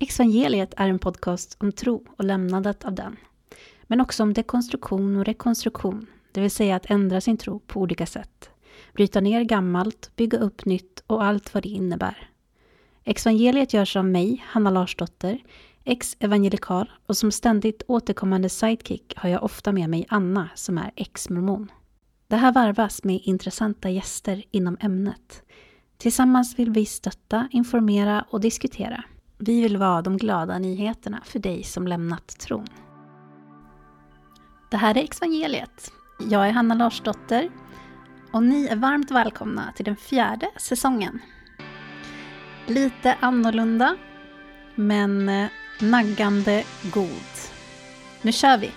Exvangeliet är en podcast om tro och lämnandet av den. Men också om dekonstruktion och rekonstruktion, det vill säga att ändra sin tro på olika sätt. Bryta ner gammalt, bygga upp nytt och allt vad det innebär. Exvangeliet görs av mig, Hanna Larsdotter, ex-evangelikal och som ständigt återkommande sidekick har jag ofta med mig Anna som är ex-mormon. Det här varvas med intressanta gäster inom ämnet. Tillsammans vill vi stötta, informera och diskutera. Vi vill vara de glada nyheterna för dig som lämnat tron. Det här är Evangeliet. Jag är Hanna Larsdotter och ni är varmt välkomna till den fjärde säsongen. Lite annorlunda, men eh, naggande god. Nu kör vi!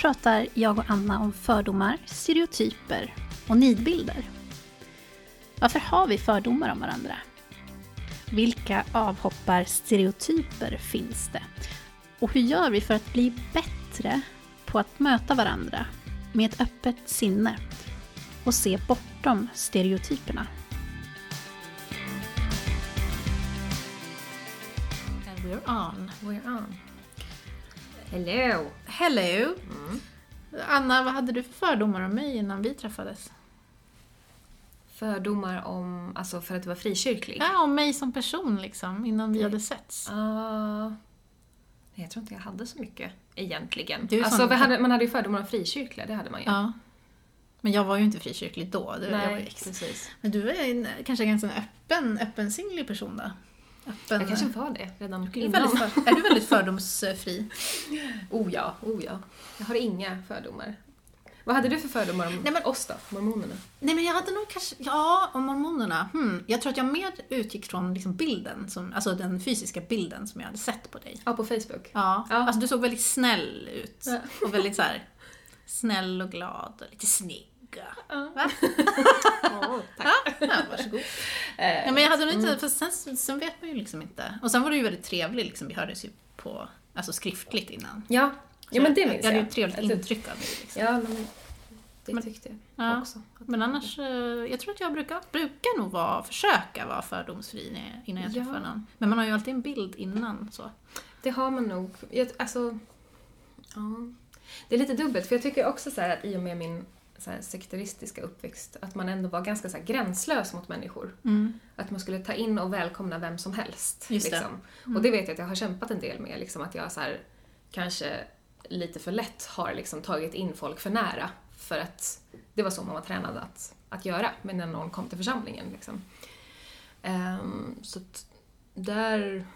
Pratar jag och Anna om fördomar, stereotyper och nidbilder. Varför har vi fördomar om varandra? Vilka avhoppar-stereotyper finns det? Och hur gör vi för att bli bättre på att möta varandra med ett öppet sinne och se bortom stereotyperna? And we're on. We're on. Hello! Hello! Mm. Anna, vad hade du för fördomar om mig innan vi träffades? Fördomar om, alltså för att du var frikyrklig? Ja, om mig som person liksom, innan vi hade setts. Nej, jag tror inte jag hade så mycket egentligen. Du alltså, hade, man hade ju fördomar om frikyrkliga, det hade man ju. Ja. Men jag var ju inte frikyrklig då. Ju Nej, precis. Men du är en, kanske en ganska öppen, öppensinnlig person då? Öppen, Jag kanske var det redan är, du innan. väldigt för, är du väldigt fördomsfri? Oh ja, oh ja. Jag har inga fördomar. Vad hade du för fördomar om Nej, men- oss då, mormonerna? Nej men jag hade nog kanske, ja om mormonerna, hmm. Jag tror att jag mer utgick från liksom bilden, som, alltså den fysiska bilden som jag hade sett på dig. Ja, på Facebook. Ja, Ja. alltså du såg väldigt snäll ut. Ja. Och väldigt så här snäll och glad och lite snygg. Ja. Va? Åh, tack. Ja, varsågod. Eh, Ja, men jag hade nog inte, för sen, sen vet man ju liksom inte. Och sen var du ju väldigt trevlig, liksom. vi hördes ju på, alltså skriftligt innan. Ja, ja men det minns jag. jag. Jag hade ju ett trevligt Alltså, intryck av dig. Liksom. Ja, men det Men- tyckte jag Ja. också. Men annars, eh, jag tror att jag brukar, brukar nog vara, försöka vara fördomsfri jag- innan jag Ja. träffar någon. Men man har ju alltid en bild innan så. Det har man nog. Jag, alltså, ja. Det är lite dubbelt, för jag tycker också så här att i och med min så här sekteristiska uppväxt, att man ändå var ganska så här gränslös mot människor. Att man skulle ta in och välkomna vem som helst. Just det. liksom. Och det vet jag att jag har kämpat en del med, liksom, att jag så här, kanske lite för lätt har liksom, tagit in folk för nära. För att det var så man var tränad att, att göra men när någon kom till församlingen. Liksom. Ehm, så där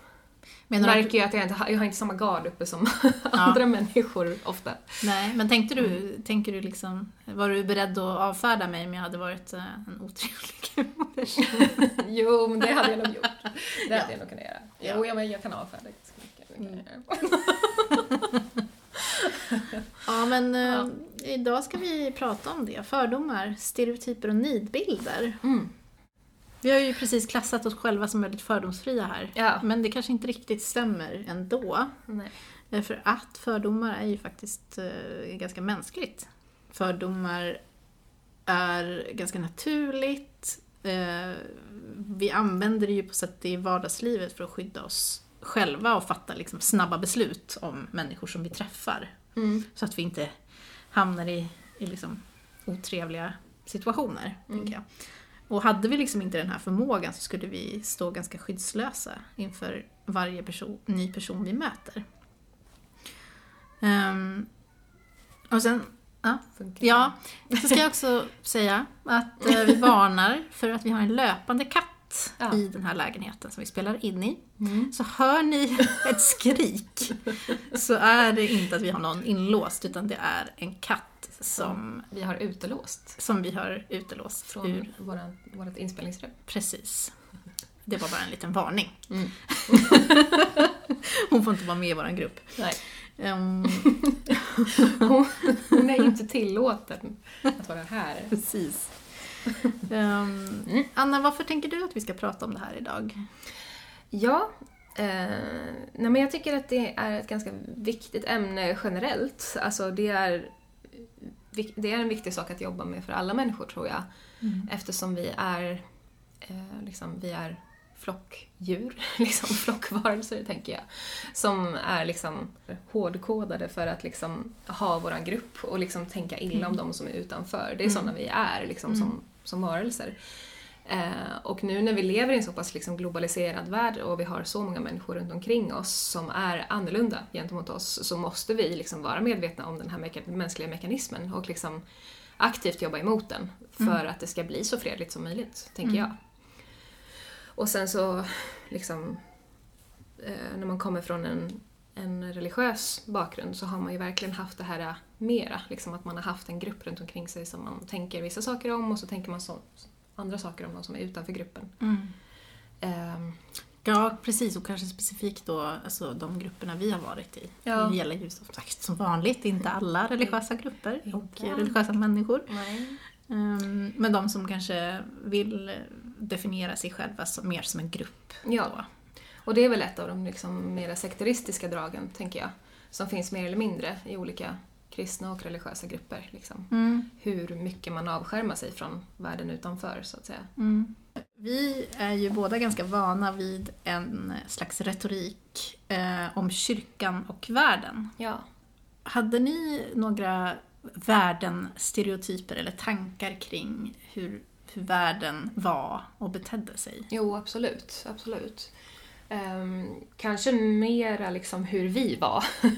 Menar du att- märker jag att jag inte jag har inte samma gard uppe som andra människor ofta. Nej, men tänkte du, tänker du liksom, var du beredd att avfärda mig om jag hade varit eh, en otrevlig person? jo, men det hade jag nog gjort. Det Ja. hade jag nog kunnat göra. Ja. Jo, jag, men jag kan avfärda ganska mycket. Jag göra. Ja, men eh, Ja. idag ska vi prata om det. Fördomar, stereotyper och nidbilder. Mm. Vi har ju precis klassat oss själva som väldigt fördomsfria här. Ja. Men det kanske inte riktigt stämmer ändå. Nej. För att fördomar är ju faktiskt eh, ganska mänskligt. Fördomar är ganska naturligt. Eh, vi använder det ju på sätt i vardagslivet för att skydda oss själva och fatta liksom snabba beslut om människor som vi träffar. Mm. Så att vi inte hamnar i, i liksom otrevliga situationer. Tänker jag. Och hade vi liksom inte den här förmågan så skulle vi stå ganska skyddslösa inför varje person, ny person vi möter. Ehm, och sen, ja, ja, så ska jag också säga att eh, vi varnar för att vi har en löpande katt Ja. i den här lägenheten som vi spelar in i. Mm. Så hör ni ett skrik så är det inte att vi har någon inlåst utan det är en katt som, Vi har utelåst som vi har utelåst från ur. våran, vårt inspelningsrum. Precis. Det var bara en liten varning. Mm. Hon får inte vara med i vår grupp. Nej. Ehm, Hon, är ju inte tillåten att vara här. precis. Mm. Anna, varför tänker du att vi ska prata om det här idag? Ja, eh, nej men jag tycker att det är ett ganska viktigt ämne generellt. Alltså det är, det är en viktig sak att jobba med för alla människor tror jag. Eftersom vi är, eh, liksom, vi är flockdjur, liksom flockvarelser tänker jag. Som är liksom hårdkodade för att liksom ha våran grupp och liksom tänka illa om de som är utanför. Det är sådana vi är liksom, som, som varelser. Eh, och nu när vi lever i en så pass liksom globaliserad värld och vi har så många människor runt omkring oss som är annorlunda gentemot oss så måste vi liksom vara medvetna om den här meka- mänskliga mekanismen och liksom aktivt jobba emot den för att det ska bli så fredligt som möjligt, tänker jag. Och sen så, liksom, eh, när man kommer från en, en religiös bakgrund så har man ju verkligen haft det här mera, liksom att man har haft en grupp runt omkring sig som man tänker vissa saker om och så tänker man så, andra saker om de som är utanför gruppen. Ehm, Ja, precis. Och kanske specifikt då alltså, de grupperna vi har varit i. Ja. Det gäller ju som sagt som vanligt inte alla religiösa grupper och Inte religiösa människor. Ehm, Men de som kanske vill definiera sig själva som, mer som en grupp. Ja. då. Och det är väl ett av de liksom mera sekteristiska dragen, tänker jag, som finns mer eller mindre i olika kristna och religiösa grupper. Liksom. Mm. Hur mycket man avskärmar sig från världen utanför, så att säga. Mm. Vi är ju båda ganska vana vid en slags retorik eh, om kyrkan och världen. Ja. Hade ni några värden, stereotyper eller tankar kring hur, hur världen var och betedde sig? Jo, absolut. absolut. Ehm, kanske mera liksom hur vi var.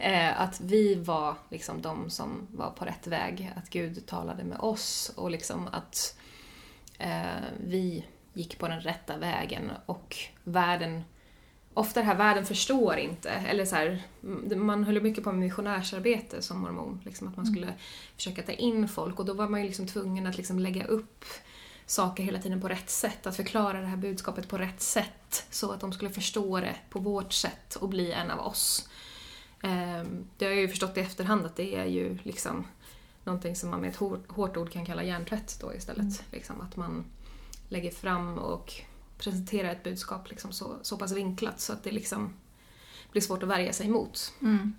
Eh, att vi var liksom de som var på rätt väg. Att Gud talade med oss och liksom att eh, vi gick på den rätta vägen och världen Ofta det här världen förstår inte, eller så här, m- man höll mycket på med missionärsarbete som mormon, liksom att man skulle försöka ta in folk och då var man ju liksom tvungen att liksom lägga upp saker hela tiden på rätt sätt, att förklara det här budskapet på rätt sätt så att de skulle förstå det på vårt sätt och bli en av oss. Ehm, Det har jag ju förstått i efterhand att det är ju liksom någonting som man med ett hår- hårt ord kan kalla hjärntvätt då istället. Liksom att man lägger fram och presenterar ett budskap liksom så, så pass vinklat så att det liksom blir svårt att värja sig emot. Mm.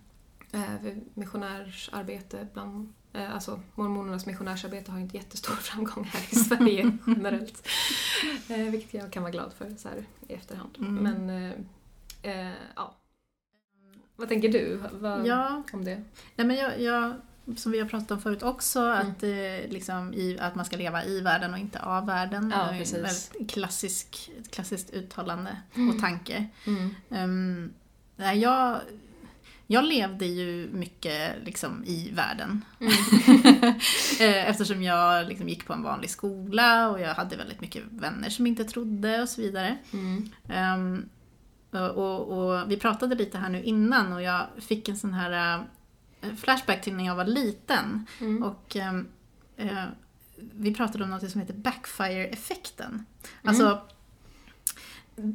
Eh, vid missionärsarbete bland Alltså mormonernas missionärsarbete har ju inte jättestor framgång här i Sverige generellt. Eh, vilket jag kan vara glad för så här i efterhand. Mm. Men eh, eh, ja. Vad tänker du vad, Ja, om det? nej men jag, jag, som vi har pratat om förut också, Mm. att, eh, liksom i, att man ska leva i världen och inte av världen. Ja, Det är väldigt klassisk, ett klassiskt uttalande Mm. och tanke. Um, nej, jag, jag levde ju mycket liksom, i världen. Mm. Eh, Eftersom jag liksom, gick på en vanlig skola och jag hade väldigt mycket vänner som inte trodde och så vidare. Mm. Ehm, och, och vi pratade lite här nu innan och jag fick en sån här eh, flashback till när jag var liten. Mm. Och ehm, eh, vi pratade om något som heter backfire-effekten. Alltså,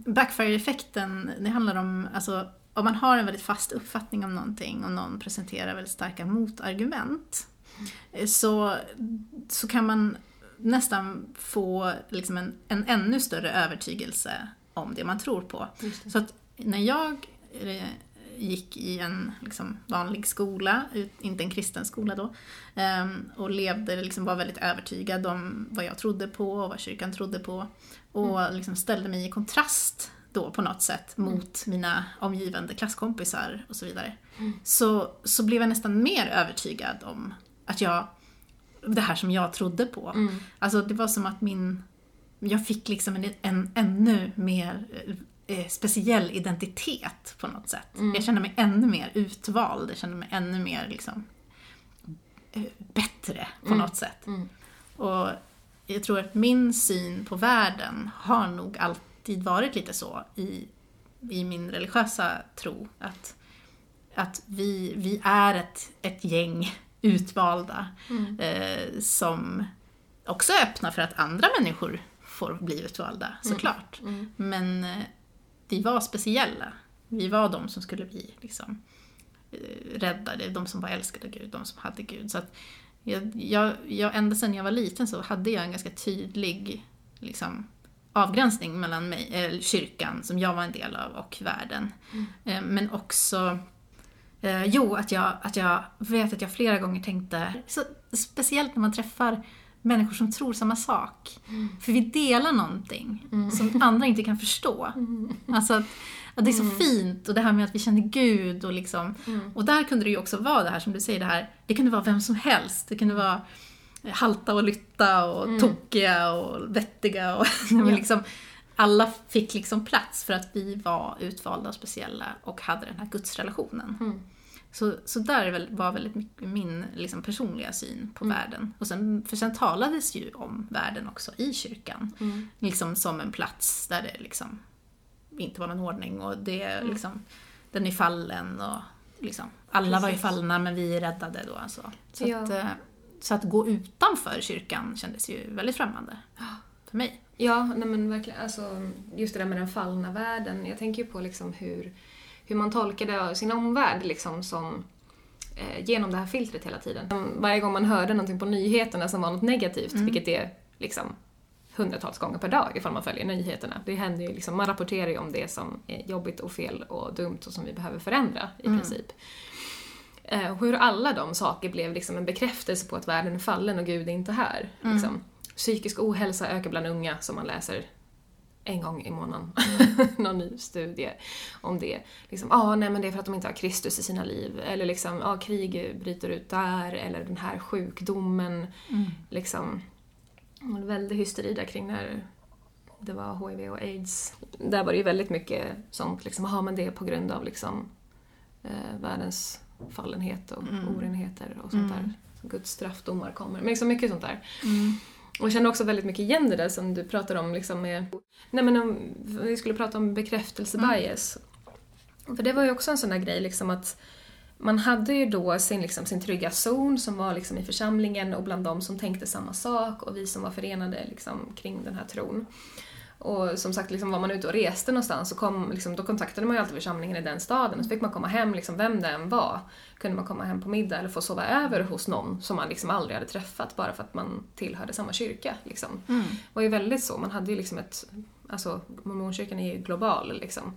backfire-effekten, det handlar om, alltså, om man har en väldigt fast uppfattning om någonting och någon presenterar väldigt starka motargument eh, så, så kan man nästan få liksom en, en ännu större övertygelse om det man tror på. Så att när jag gick i en liksom, vanlig skola, inte en kristen skola då, ehm, och levde, liksom, var väldigt övertygad om vad jag trodde på och vad kyrkan trodde på och liksom ställde mig i kontrast då på något sätt mot mina omgivande klasskompisar och så vidare. Så, så blev jag nästan mer övertygad om att jag, det här som jag trodde på. Mm. Alltså det var som att min, jag fick liksom en, en ännu mer eh, speciell identitet på något sätt. Mm. Jag kände mig ännu mer utvald, jag kände mig ännu mer liksom eh, bättre på Mm. något sätt. Mm. Och jag tror att min syn på världen har nog alltid varit lite så i, i min religiösa tro. Att, att vi, vi är ett, ett gäng utvalda Mm. eh, som också är öppna för att andra människor får bli utvalda, såklart. Mm. Men eh, vi var speciella. Vi var de som skulle bli liksom, eh, räddade, de som var älskade av Gud, de som hade Gud. Så att jag, jag, jag, ända sedan jag var liten så hade jag en ganska tydlig liksom, avgränsning mellan mig, eller kyrkan som jag var en del av och världen. Eh, Men också Eh, jo, att jag, att jag vet att jag flera gånger tänkte, så, speciellt när man träffar människor som tror samma sak. För vi delar någonting som andra inte kan förstå. Alltså att, att det är så fint och det här med att vi känner Gud och liksom, och där kunde det ju också vara det här som du säger, det här, det kunde vara vem som helst. Det kunde vara halta och lytta och tokiga och vettiga och men liksom, alla fick liksom plats för att vi var utvalda och speciella och hade den här gudsrelationen. Så, så där väl, var väldigt mycket min liksom, personliga syn på världen. Och sen, för sen talades ju om världen också i kyrkan. Liksom som en plats där det liksom inte var någon ordning och det liksom, den är fallen och liksom, alla var ju Precis. fallna men vi är räddade då. Alltså. Så, Ja. att, så att gå utanför kyrkan kändes ju väldigt främmande för mig. Ja, nej men verkligen. Alltså, just det där med den fallna världen. Jag tänker ju på liksom hur, hur man tolkade sin omvärld liksom som eh, genom det här filtret hela tiden. Varje gång man hörde någonting på nyheterna som var något negativt, vilket är liksom hundratals gånger per dag ifall man följer nyheterna. Det händer ju liksom, man rapporterar ju om det som är jobbigt och fel och dumt och som vi behöver förändra i princip. Eh, hur alla de saker blev liksom en bekräftelse på att världen är fallen och Gud är inte här. Liksom. Psykisk ohälsa ökar bland unga, som man läser en gång i månaden. Någon ny studie om det. Liksom, ah, nej men det är för att de inte har Kristus i sina liv. Eller liksom, ah, krig bryter ut där. Eller den här sjukdomen. Liksom, det var en väldig hysteri där kring när det var HIV och AIDS. Där var det ju väldigt mycket sånt, liksom, aha, men det är på grund av liksom, eh, världens fallenhet och orenheter och sånt där. Guds straffdomar kommer. Men liksom mycket sånt där. Och jag känner också väldigt mycket igen det där som du pratar om liksom med... Nej men om vi skulle prata om bekräftelsebias. För det var ju också en sån där grej liksom att man hade ju då sin, liksom, sin trygga zon som var liksom i församlingen och bland de som tänkte samma sak och vi som var förenade liksom, kring den här tron. Och som sagt, liksom, var man ute och reste någonstans så kom, liksom, då kontaktade man ju alltid församlingen i den staden och så fick man komma hem, liksom, vem det än var. Kunde man komma hem på middag eller få sova över hos någon som man liksom aldrig hade träffat bara för att man tillhörde samma kyrka. Liksom. Det var ju väldigt så, man hade ju liksom ett... Alltså, mormonkyrkan är ju global liksom.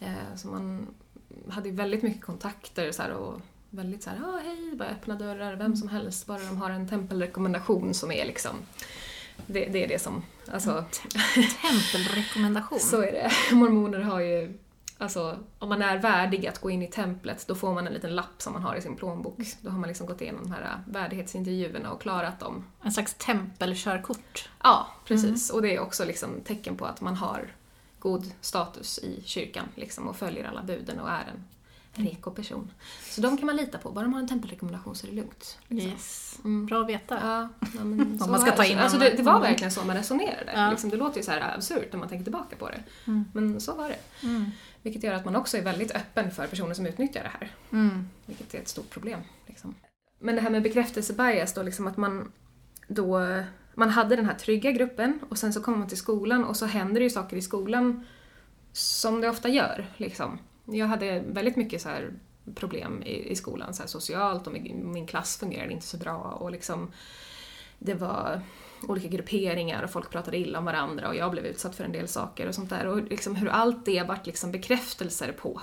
Eh, så man hade ju väldigt mycket kontakter så här, och väldigt så här, ah, hej, bara öppna dörrar, vem som helst, bara de har en tempelrekommendation som är liksom det, det är det som, alltså, Tempelrekommendation. så är det. Mormoner har ju, alltså om man är värdig att gå in i templet då får man en liten lapp som man har i sin plånbok. Då har man liksom gått igenom de här värdighetsintervjuerna och klarat dem. En slags tempelkörkort. Ja, precis. Och det är också liksom tecken på att man har god status i kyrkan liksom, och följer alla buden och är en reko person. Så de kan man lita på, bara de har en tempelrekommendation så är det lugnt. Liksom. Yes. Mm. Bra att veta. Ja, ja, men så man ska ta in alltså, det, det var verkligen så man resonerade. Ja. Liksom, det låter ju så här absurt när man tänker tillbaka på det. Mm. Men så var det. Mm. Vilket gör att man också är väldigt öppen för personer som utnyttjar det här. Mm. Vilket är ett stort problem. Liksom. Men det här med bekräftelsebias då, liksom att man då man hade den här trygga gruppen och sen så kommer man till skolan och så händer det ju saker i skolan som det ofta gör. Liksom. Jag hade väldigt mycket så problem i, i skolan så socialt och min, min klass fungerade inte så bra och liksom det var olika grupperingar och folk pratade illa om varandra och jag blev utsatt för en del saker och sånt där. Och liksom hur allt det vart liksom bekräftelser på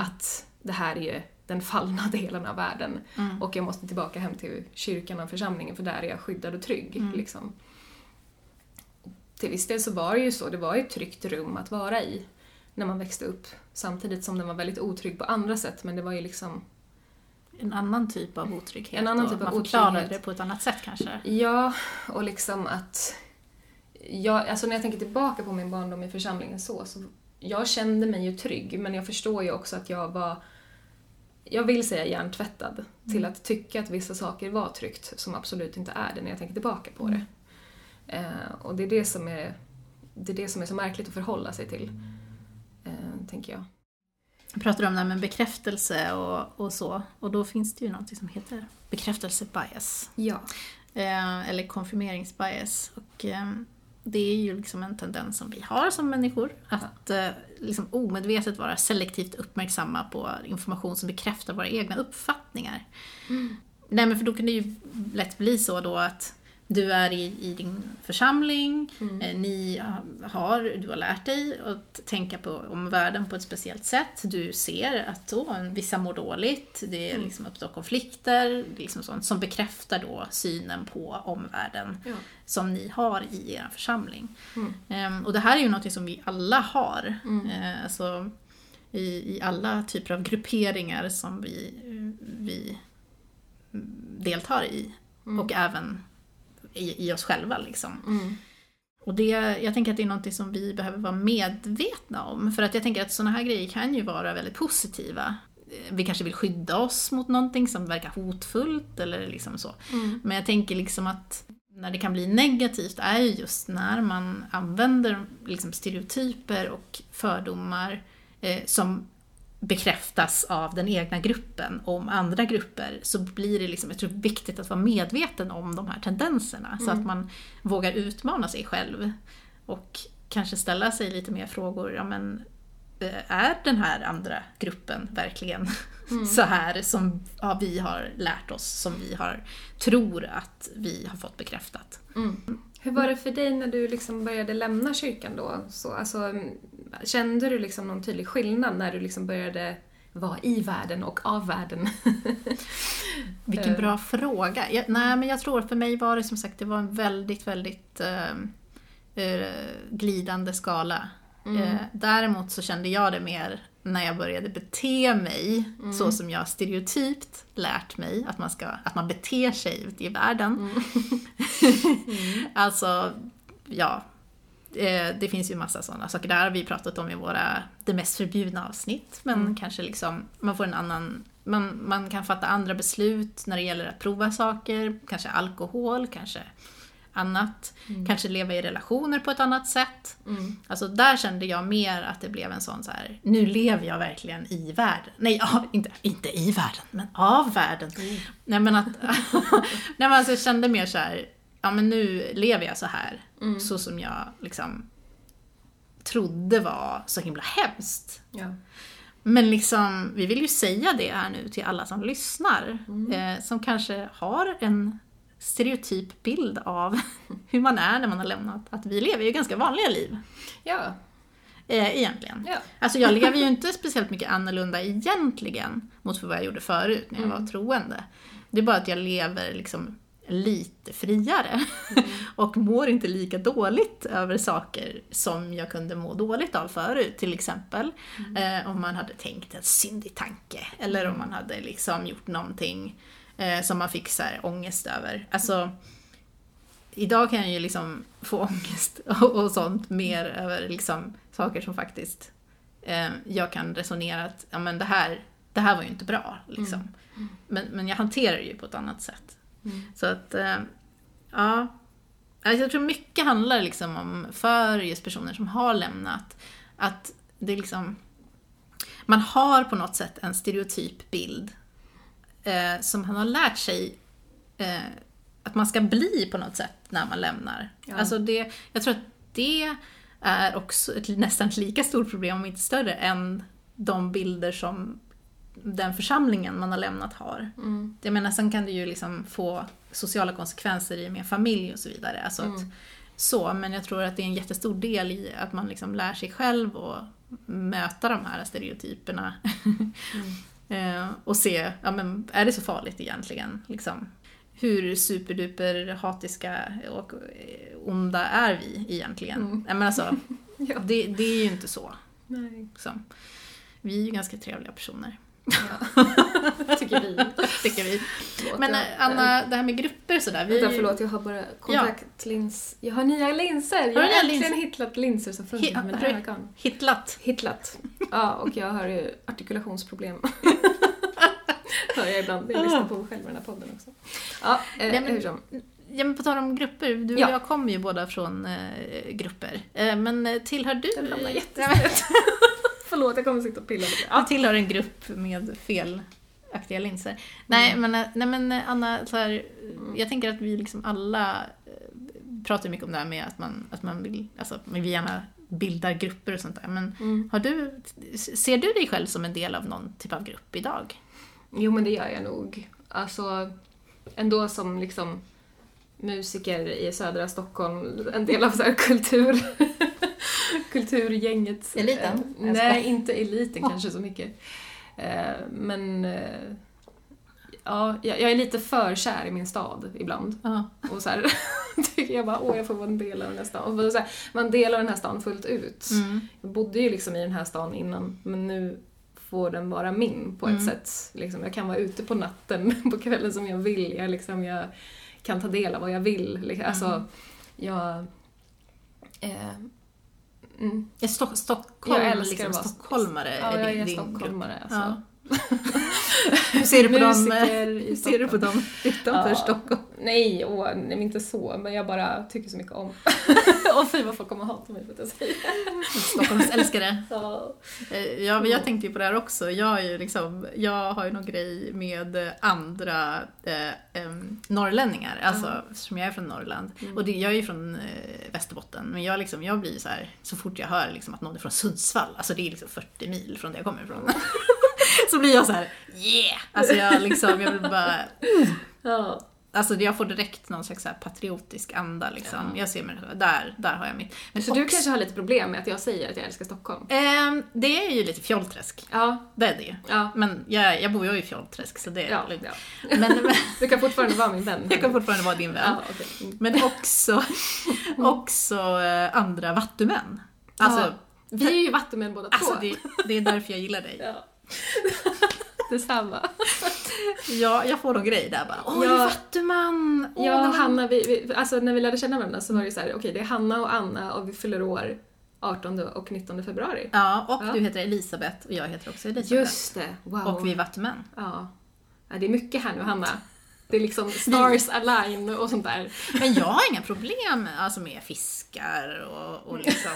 att det här är ju den fallna delen av världen. Och jag måste tillbaka hem till kyrkan och församlingen för där är jag skyddad och trygg. Liksom. Till viss del så var det ju så, det var ju ett tryggt rum att vara i när man växte upp samtidigt som den var väldigt otrygg på andra sätt men det var ju liksom En annan typ av otrygghet. En annan typ av man förklarade det på ett annat sätt kanske. Ja, och liksom att... Jag, alltså när jag tänker tillbaka på min barndom i församlingen så, så jag kände mig ju trygg, men jag förstår ju också att jag var... Jag vill säga hjärntvättad till att tycka att vissa saker var tryggt, som absolut inte är det när jag tänker tillbaka på det. Eh, och det är det som är, det är det som är så märkligt att förhålla sig till, eh, tänker jag. Jag pratade om det här med bekräftelse och, och så. Och då finns det ju något som heter bekräftelsebias. Ja. Eh, eller konfirmeringsbias. Och, eh, det är ju liksom en tendens som vi har som människor. Att eh, liksom omedvetet vara selektivt uppmärksamma på information som bekräftar våra egna uppfattningar. Nej men för då kan det ju lätt bli så då att du är i, i din församling, eh, ni har, du har lärt dig att tänka på omvärlden på ett speciellt sätt. Du ser att oh, vissa mår dåligt, det är liksom uppstår konflikter, det är liksom sånt som bekräftar då synen på omvärlden Ja. som ni har i er församling. Ehm, och det här är ju något som vi alla har. Eh, alltså, i, I alla typer av grupperingar som vi, vi deltar i. Och även i, i oss själva. Liksom. Mm. Och det, jag tänker att det är något som vi behöver vara medvetna om. För att jag tänker att sådana här grejer kan ju vara väldigt positiva. Eh, Vi kanske vill skydda oss mot någonting som verkar hotfullt eller liksom så. Men jag tänker liksom att när det kan bli negativt är ju just när man använder liksom stereotyper och fördomar eh, som bekräftas av den egna gruppen om andra grupper så blir det liksom, jag tror, viktigt att vara medveten om de här tendenserna så att man vågar utmana sig själv och kanske ställa sig lite mer frågor, ja men eh, är den här andra gruppen verkligen så här som ja, vi har lärt oss, som vi har, tror att vi har fått bekräftat? Hur var det för dig när du liksom började lämna kyrkan då? Så, alltså, kände du liksom någon tydlig skillnad när du liksom började vara i världen och av världen? Vilken Eh. bra fråga. Jag, nej, men jag tror för mig var det som sagt det var en väldigt, väldigt eh, eh, glidande skala. Eh, däremot så kände jag det mer när jag började bete mig så som jag stereotypt lärt mig att man, ska, att man beter sig ute i världen. alltså, ja. eh, Det finns ju massa sådana saker. Där har vi pratat om i våra Det mest förbjudna avsnitt. Men kanske liksom, man får en annan man, man kan fatta andra beslut när det gäller att prova saker, kanske alkohol, kanske annat. Kanske leva i relationer på ett annat sätt. Alltså där kände jag mer att det blev en sån så här, nu lever jag verkligen i världen. Nej, ja, inte, inte i världen, men av världen. Nej men att, nej men alltså jag kände mer så här, ja men nu lever jag så här. Så som jag liksom trodde var så himla hemskt. ja. Men liksom, vi vill ju säga det här nu till alla som lyssnar. Eh, som kanske har en stereotyp bild av hur man är när man har lämnat. Att vi lever ju ganska vanliga liv. ja. Eh, egentligen. Ja. Alltså jag lever ju inte speciellt mycket annorlunda egentligen mot vad jag gjorde förut när jag var troende. Det är bara att jag lever liksom lite friare och mår inte lika dåligt över saker som jag kunde må dåligt av förut. Till exempel eh, om man hade tänkt en syndig tanke eller om man hade liksom gjort någonting eh, som man fick så här ångest över. Alltså, idag kan jag ju liksom få ångest och, och sånt mer över liksom saker som faktiskt eh, jag kan resonera att ja, men det, här, det här var ju inte bra. Liksom. Men, men jag hanterar det ju på ett annat sätt. Så att, eh, ja. Alltså jag tror mycket handlar liksom om, för just personer som har lämnat, att det liksom, man har på något sätt en stereotyp bild eh, som man har lärt sig eh, att man ska bli på något sätt när man lämnar. Ja. Alltså det, jag tror att det är också ett nästan lika stort problem, om inte större, än de bilder som den församlingen man har lämnat har. Mm. Jag menar, sen kan det ju liksom få sociala konsekvenser i med familj och så vidare. Alltså att, så, men jag tror att det är en jättestor del i att man liksom lär sig själv och möta de här stereotyperna. Eh, och se, ja men är det så farligt egentligen? Liksom? Hur superduper hatiska och eh, onda är vi egentligen? Mm. Nej, men alltså, Ja. det, det är ju inte så. Nej. Liksom. Vi är ju ganska trevliga personer, Ja. Tycker vi. tycker vi. Förlåt, Men jag- eh, Anna, det här med grupper sådär. Vi, Vänta, förlåt, jag har bara kontaktlins... Jag har nya linser! Jag nya har äntligen linser? hittat linser som funkar Hi- med mina har ögon. Hittlat. Hittat. Ja, och jag har ju artikulationsproblem. Hör jag ibland jag lyssnar på mig själv i den här podden också. Ja, eh, Nej, men- hur som. Ja, men på tal om grupper, du och Ja. jag kommer ju båda från eh, grupper. Eh, men eh, tillhör du... Jättesnett. Förlåt, jag kommer sitta och pilla lite. Du Ja. tillhör en grupp med felaktiga linser. Nej, men, eh, nej, men eh, Anna, så här, jag tänker att vi liksom alla eh, pratar mycket om det här med att man, att man vill, alltså vi gärna bildar grupper och sånt där. Men Mm. har du, ser du dig själv som en del av någon typ av grupp idag? Jo, men det gör jag nog. Alltså, ändå som liksom musiker i södra Stockholm, en del av så kultur... kulturgänget. Eliten? Eh. Nej, inte eliten kanske så mycket. Eh, Men eh, ja, jag jag är lite för kär i min stad ibland. Ja. Och så här, tycker jag bara, åh jag får vara en del av den här stan. Och så här, man delar den här stan fullt ut. Mm. Jag bodde ju liksom i den här stan innan, men nu får den vara min på ett Mm. sätt. Liksom, jag kan vara ute på natten, på kvällen som jag vill. Jag, liksom, jag kan ta del av vad jag vill. Liksom. Alltså, Mm. jag... Eh, mm. Är Stock- Stockholm, Jag älskar liksom, stockholmare? Ja, jag är stockholmare. Alltså. Ja. Hur ser du på dem, hur ser du på dem utanför Ja. Stockholm? Nej, åh, nej, inte så, men jag bara tycker så mycket om. Åh fy vad folk kommer hata mig för att jag säger Stockholms älskare. så. Eh, Ja, men jag tänkte ju på det här också. Jag, är ju liksom, jag har ju någon grej med andra eh, norrlänningar, alltså som jag är från Norrland. Mm. Och det, jag är ju från eh, Västerbotten, men jag, liksom, jag blir så här så fort jag hör liksom, att någon är från Sundsvall, alltså det är liksom 40 mil från där jag kommer ifrån. så blir jag så här: yeah! Alltså jag, liksom, jag vill bara Ja. Alltså jag får direkt någon slags patriotisk anda liksom. Ja. Jag ser mig där, där har jag mitt. Men Så du också- kanske har lite problem med att jag säger att jag älskar Stockholm? Ehm, det är ju lite fjollträsk. Ja. Det är det ju. Ja. Men jag, jag bor ju i Fjollträsk så det är Ja, lugnt. ja. Men, men Du kan fortfarande vara min vän. jag kan fortfarande vara din vän. Ja, okej. Mm. Men också, också eh, andra vattumän. Alltså. Vi är ju vattumän båda alltså två. det, det är därför jag gillar dig. Ja. Detsamma. Ja, jag får någon grej där bara. Åh, Ja. vattuman! Åh, vad- Hanna, vi, vi, alltså när vi lärde känna varandra så var det så här, okej det är Hanna och Anna och vi fyller år 18 och 19 februari. Ja, och Ja. du heter Elisabeth och jag heter också Elisabeth. Just det, wow. Och vi är vattumän. ja. ja. Det är mycket här nu Hanna. Det är liksom stars align och sånt där. Men jag har inga problem alltså, med fiskar och, och liksom...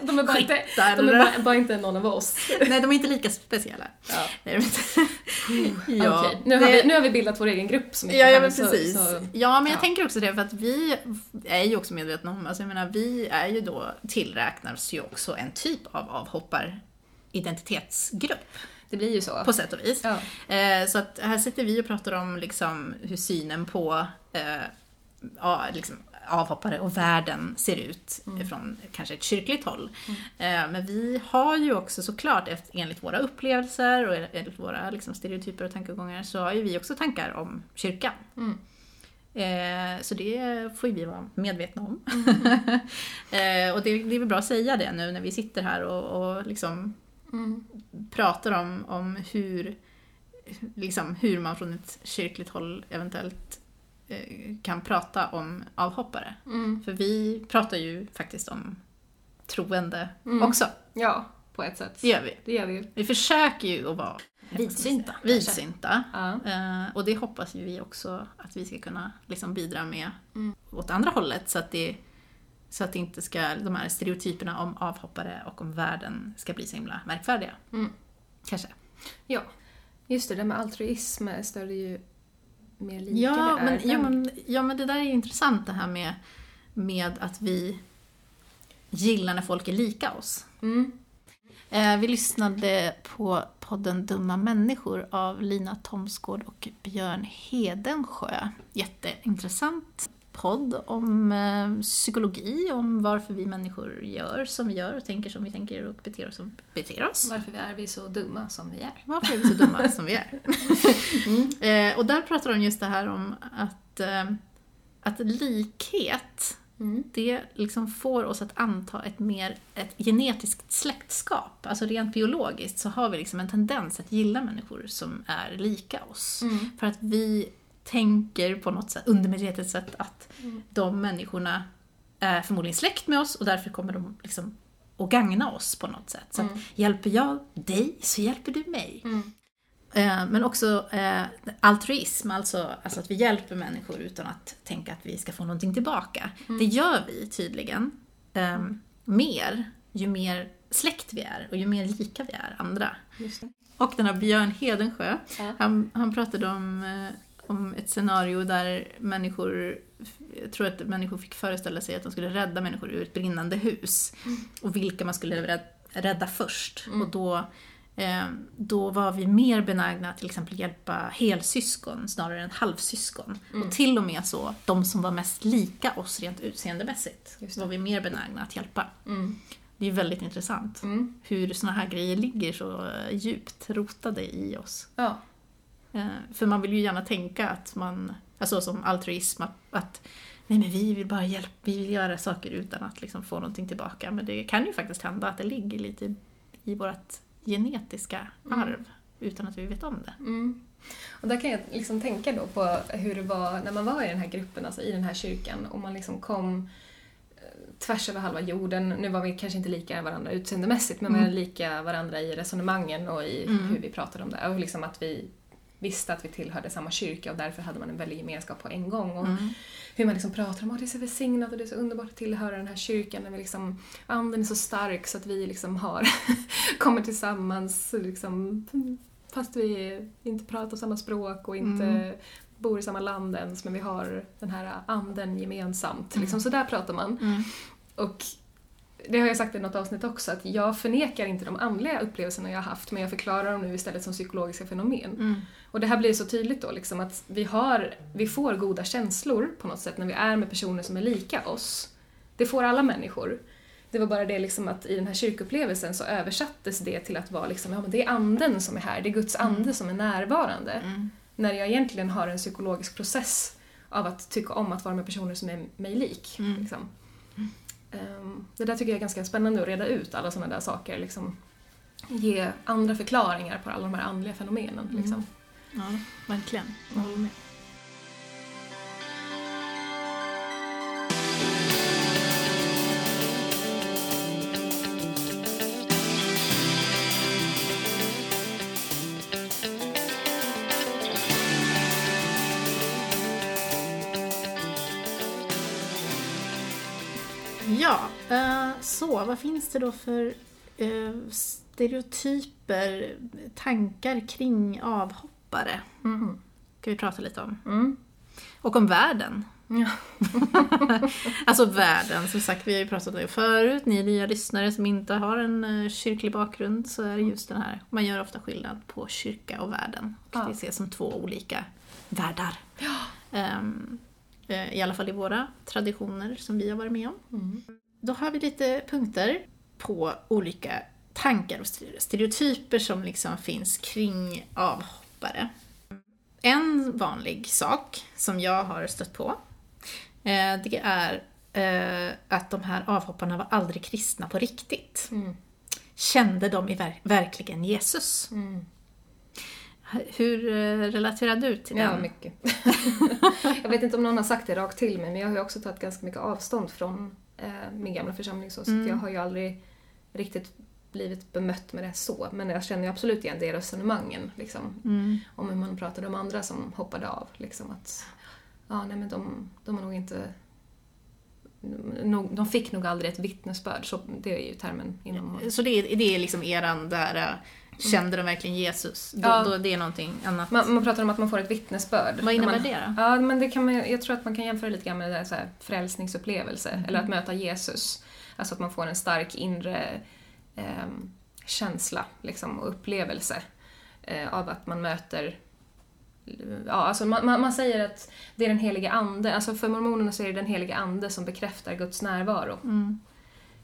De är bara inte, de är bara, bara inte någon av oss. Nej, de är inte lika speciella. Ja. Ja, Okej, nu, har vi, nu har vi bildat vår egen grupp mycket Ja, ja men så- precis. Så, ja, men jag ja. tänker också det för att vi är ju också medvetna om, alltså jag menar vi är ju då, tillräknas ju också en typ av avhoppar identitetsgrupp det blir ju så. på sätt och vis. Ja. Eh, så att här sitter vi och pratar om liksom hur synen på eh, ja, liksom avhoppare och världen ser ut från kanske ett kyrkligt håll. Eh, men vi har ju också såklart, enligt våra upplevelser och enligt våra liksom, stereotyper och tankegångar, så har ju vi också tankar om kyrkan. Mm. Eh, så det får ju vi vara medvetna om. eh, och det, det är väl bra att säga det nu när vi sitter här och, och liksom Mm. pratar om, om hur, liksom, hur man från ett kyrkligt håll eventuellt eh, kan prata om avhoppare. Mm. För vi pratar ju faktiskt om troende Mm. också. Ja, på ett sätt. Det gör vi. Det gör vi. Vi försöker ju att vara Vidsynta. Vidsynta. Ja. Eh, och det hoppas ju vi också att vi ska kunna liksom bidra med Mm. åt andra hållet så att det så att det inte ska, de här stereotyperna om avhoppare och om världen ska bli så himla märkvärdiga. Mm. Kanske. ja. Just det, det med altruism större ju mer lika Ja vi är. men, ja, men, ja, men det där är ju intressant det här med, med att vi gillar när folk är lika oss. Mm. Eh, vi lyssnade på podden Dumma människor av Lina Thomsgård och Björn Hedensjö. Jätteintressant podd om eh, psykologi, om varför vi människor gör som vi gör och tänker som vi tänker och beter oss som vi beter oss. Varför är vi så dumma som vi är. Varför är vi så dumma som vi är? Eh, och där pratar de just det här om att, eh, att likhet, Mm. det liksom får oss att anta ett mer ett genetiskt släktskap. Alltså rent biologiskt så har vi liksom en tendens att gilla människor som är lika oss. Mm. För att vi tänker på något sätt, undermedvetet sätt att Mm. de människorna är förmodligen släkt med oss och därför kommer de liksom att gagna oss på något sätt. Så att Mm. hjälper jag dig så hjälper du mig. Mm. Eh, Men också eh, altruism, alltså, alltså att vi hjälper människor utan att tänka att vi ska få någonting tillbaka. Mm. Det gör vi tydligen eh, mer ju mer släkt vi är och ju mer lika vi är andra. Och den här Björn Hedensjö, Ja. han, han pratade om, eh, om ett scenario där människor, jag tror att människor fick föreställa sig att de skulle rädda människor ur ett brinnande hus. Och vilka man skulle rädda, först. Mm. Och då, eh, då var vi mer benägna att till exempel hjälpa helsyskon snarare än halvsyskon. Mm. Och till och med så, de som var mest lika oss rent utseendemässigt var vi mer benägna att hjälpa. Mm. Det är väldigt intressant Mm. hur såna här grejer ligger så eh, djupt rotade i oss. Ja. Eh, För man vill ju gärna tänka att man, alltså som altruism, att, att nej men vi vill bara hjälpa, vi vill göra saker utan att liksom få någonting tillbaka. Men det kan ju faktiskt hända att det ligger lite i vårt genetiska Mm. arv utan att vi vet om det. Mm. Och där kan jag liksom tänka då på hur det var när man var i den här gruppen, alltså i den här kyrkan, och man liksom kom eh, tvärs över halva jorden. Nu var vi kanske inte lika varandra utseendemässigt, men vi Mm. var lika varandra i resonemangen och i Mm. hur vi pratade om det. Och liksom att vi visste att vi tillhörde samma kyrka och därför hade man en väldig gemenskap på en gång. Och Mm. hur man liksom pratar om att det är så välsignat och det är så underbart att tillhöra den här kyrkan. När vi liksom, anden är så stark så att vi liksom har, kommer tillsammans liksom, fast vi inte pratar samma språk och inte Mm. bor i samma land ens men vi har den här anden gemensamt. Mm. Liksom, så där pratar man. Mm. Och det har jag sagt i något avsnitt också, att jag förnekar inte de andliga upplevelserna jag har haft men jag förklarar dem nu istället som psykologiska fenomen. Mm. Och det här blir så tydligt då, liksom, att vi, har, vi får goda känslor på något sätt när vi är med personer som är lika oss. Det får alla människor. Det var bara det liksom att i den här kyrkupplevelsen så översattes det till att vara liksom, ja men det är anden som är här, det är Guds ande som är närvarande. Mm. När jag egentligen har en psykologisk process av att tycka om att vara med personer som är mig lik. Mm. Liksom. Ehm, det där tycker jag är ganska spännande att reda ut, alla sådana där saker. Liksom. Ge andra förklaringar på alla de här andliga fenomenen. Liksom. Mm. Ja, verkligen. Jag håller med. Så vad finns det då för eh, stereotyper, tankar kring avhoppare? Mhm. Ska vi prata lite om. Mm. Och om världen. Ja. Alltså världen, som sagt vi har ju pratat om det förut. Ni nya lyssnare som inte har en eh, kyrklig bakgrund så är det just den här, man gör ofta skillnad på kyrka och världen. Ja. Det ses som två olika världar. Ehm, eh, I alla fall i våra traditioner som vi har varit med om. Mm. Då har vi lite punkter på olika tankar och stereotyper som liksom finns kring avhoppare. En vanlig sak som jag har stött på, eh, det är eh, att de här avhopparna var aldrig kristna på riktigt. Mm. Kände de verkligen Jesus? Mm. Hur eh, relaterar du till Ja, den? mycket. jag vet inte om någon har sagt det rakt till mig, men jag har ju också tagit ganska mycket avstånd från min gamla församling. Så, så Mm. att jag har ju aldrig riktigt blivit bemött med det så. Men jag känner ju absolut igen det resonemangen. Liksom, Mm. om hur man pratade om andra som hoppade av. Liksom att, ja, nej men de, de har nog inte... De fick nog aldrig ett vittnesbörd, så det är ju termen inom... Så det är, det är liksom eran där, eh, kände de verkligen Jesus? Då, Ja. då det är någonting annat. Man, man pratar om att man får ett vittnesbörd. Vad innebär man, det då? Ja, men det kan man, jag tror att man kan jämföra lite grann med det där så här frälsningsupplevelse, Mhm. eller att möta Jesus. Alltså att man får en stark inre ehm, känsla liksom, och upplevelse eh, av att man möter Ja, alltså man, man, man säger att det är den helige ande, alltså för mormonerna så är det den helige ande som bekräftar Guds närvaro. Mm.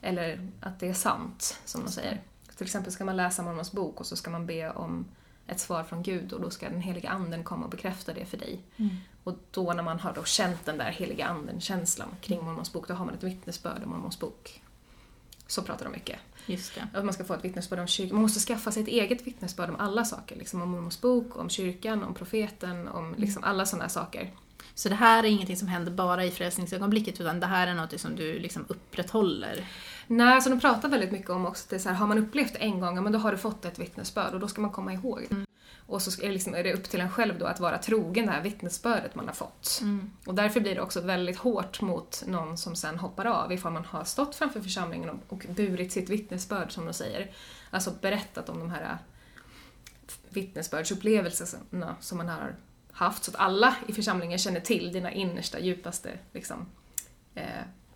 Eller att det är sant, som de säger. Till exempel ska man läsa Mormons bok och så ska man be om ett svar från Gud och då ska den heliga anden komma och bekräfta det för dig. Mm. Och då när man har då känt den där heliga anden-känslan kring Mormons bok, då har man ett vittnesbörd om Mormons bok. Så pratar de mycket. Just det. Att man ska få ett vittnesbörd om kyrkan. Man måste skaffa sig ett eget vittnesbörd om alla saker. Liksom om Mormons bok, om kyrkan, om profeten, om liksom alla sådana här saker. Så det här är ingenting som händer bara i frälsningsögonblicket utan det här är något som du liksom upprätthåller? Nej, alltså de pratar väldigt mycket om också att så här, har man upplevt det en gång, men då har du fått ett vittnesbörd och då ska man komma ihåg det. Och så är det, liksom, är det upp till en själv då att vara trogen det här vittnesbördet man har fått. Mm. Och därför blir det också väldigt hårt mot någon som sen hoppar av ifall man har stått framför församlingen och, och burit sitt vittnesbörd som de säger. Alltså berättat om de här vittnesbördsupplevelserna som man har haft så att alla i församlingen känner till dina innersta, djupaste liksom, eh,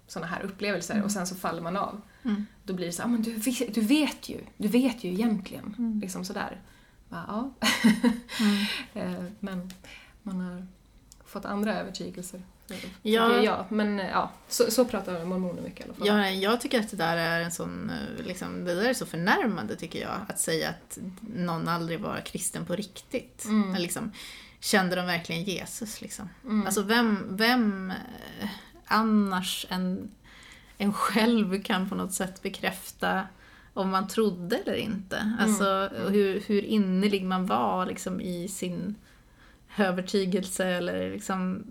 sådana här upplevelser och sen så faller man av. Mm. Då blir det så ah, men du, vet- du vet ju, du vet ju egentligen. Mm. Liksom sådär. Ja. Eh, men man har fått andra övertygelser. Ja. Ja. Jag. Men eh, ja, så, så pratar mormoner mycket i alla fall. Ja, jag tycker att det där är en sån, eh, liksom, det där är så förnärmande tycker jag. Att säga att någon aldrig var kristen på riktigt. Mm. Liksom, kände de verkligen Jesus liksom? Mm. Alltså vem, vem eh, annars än en själv kan på något sätt bekräfta om man trodde eller inte. Alltså hur, hur innerlig man var liksom, i sin övertygelse eller liksom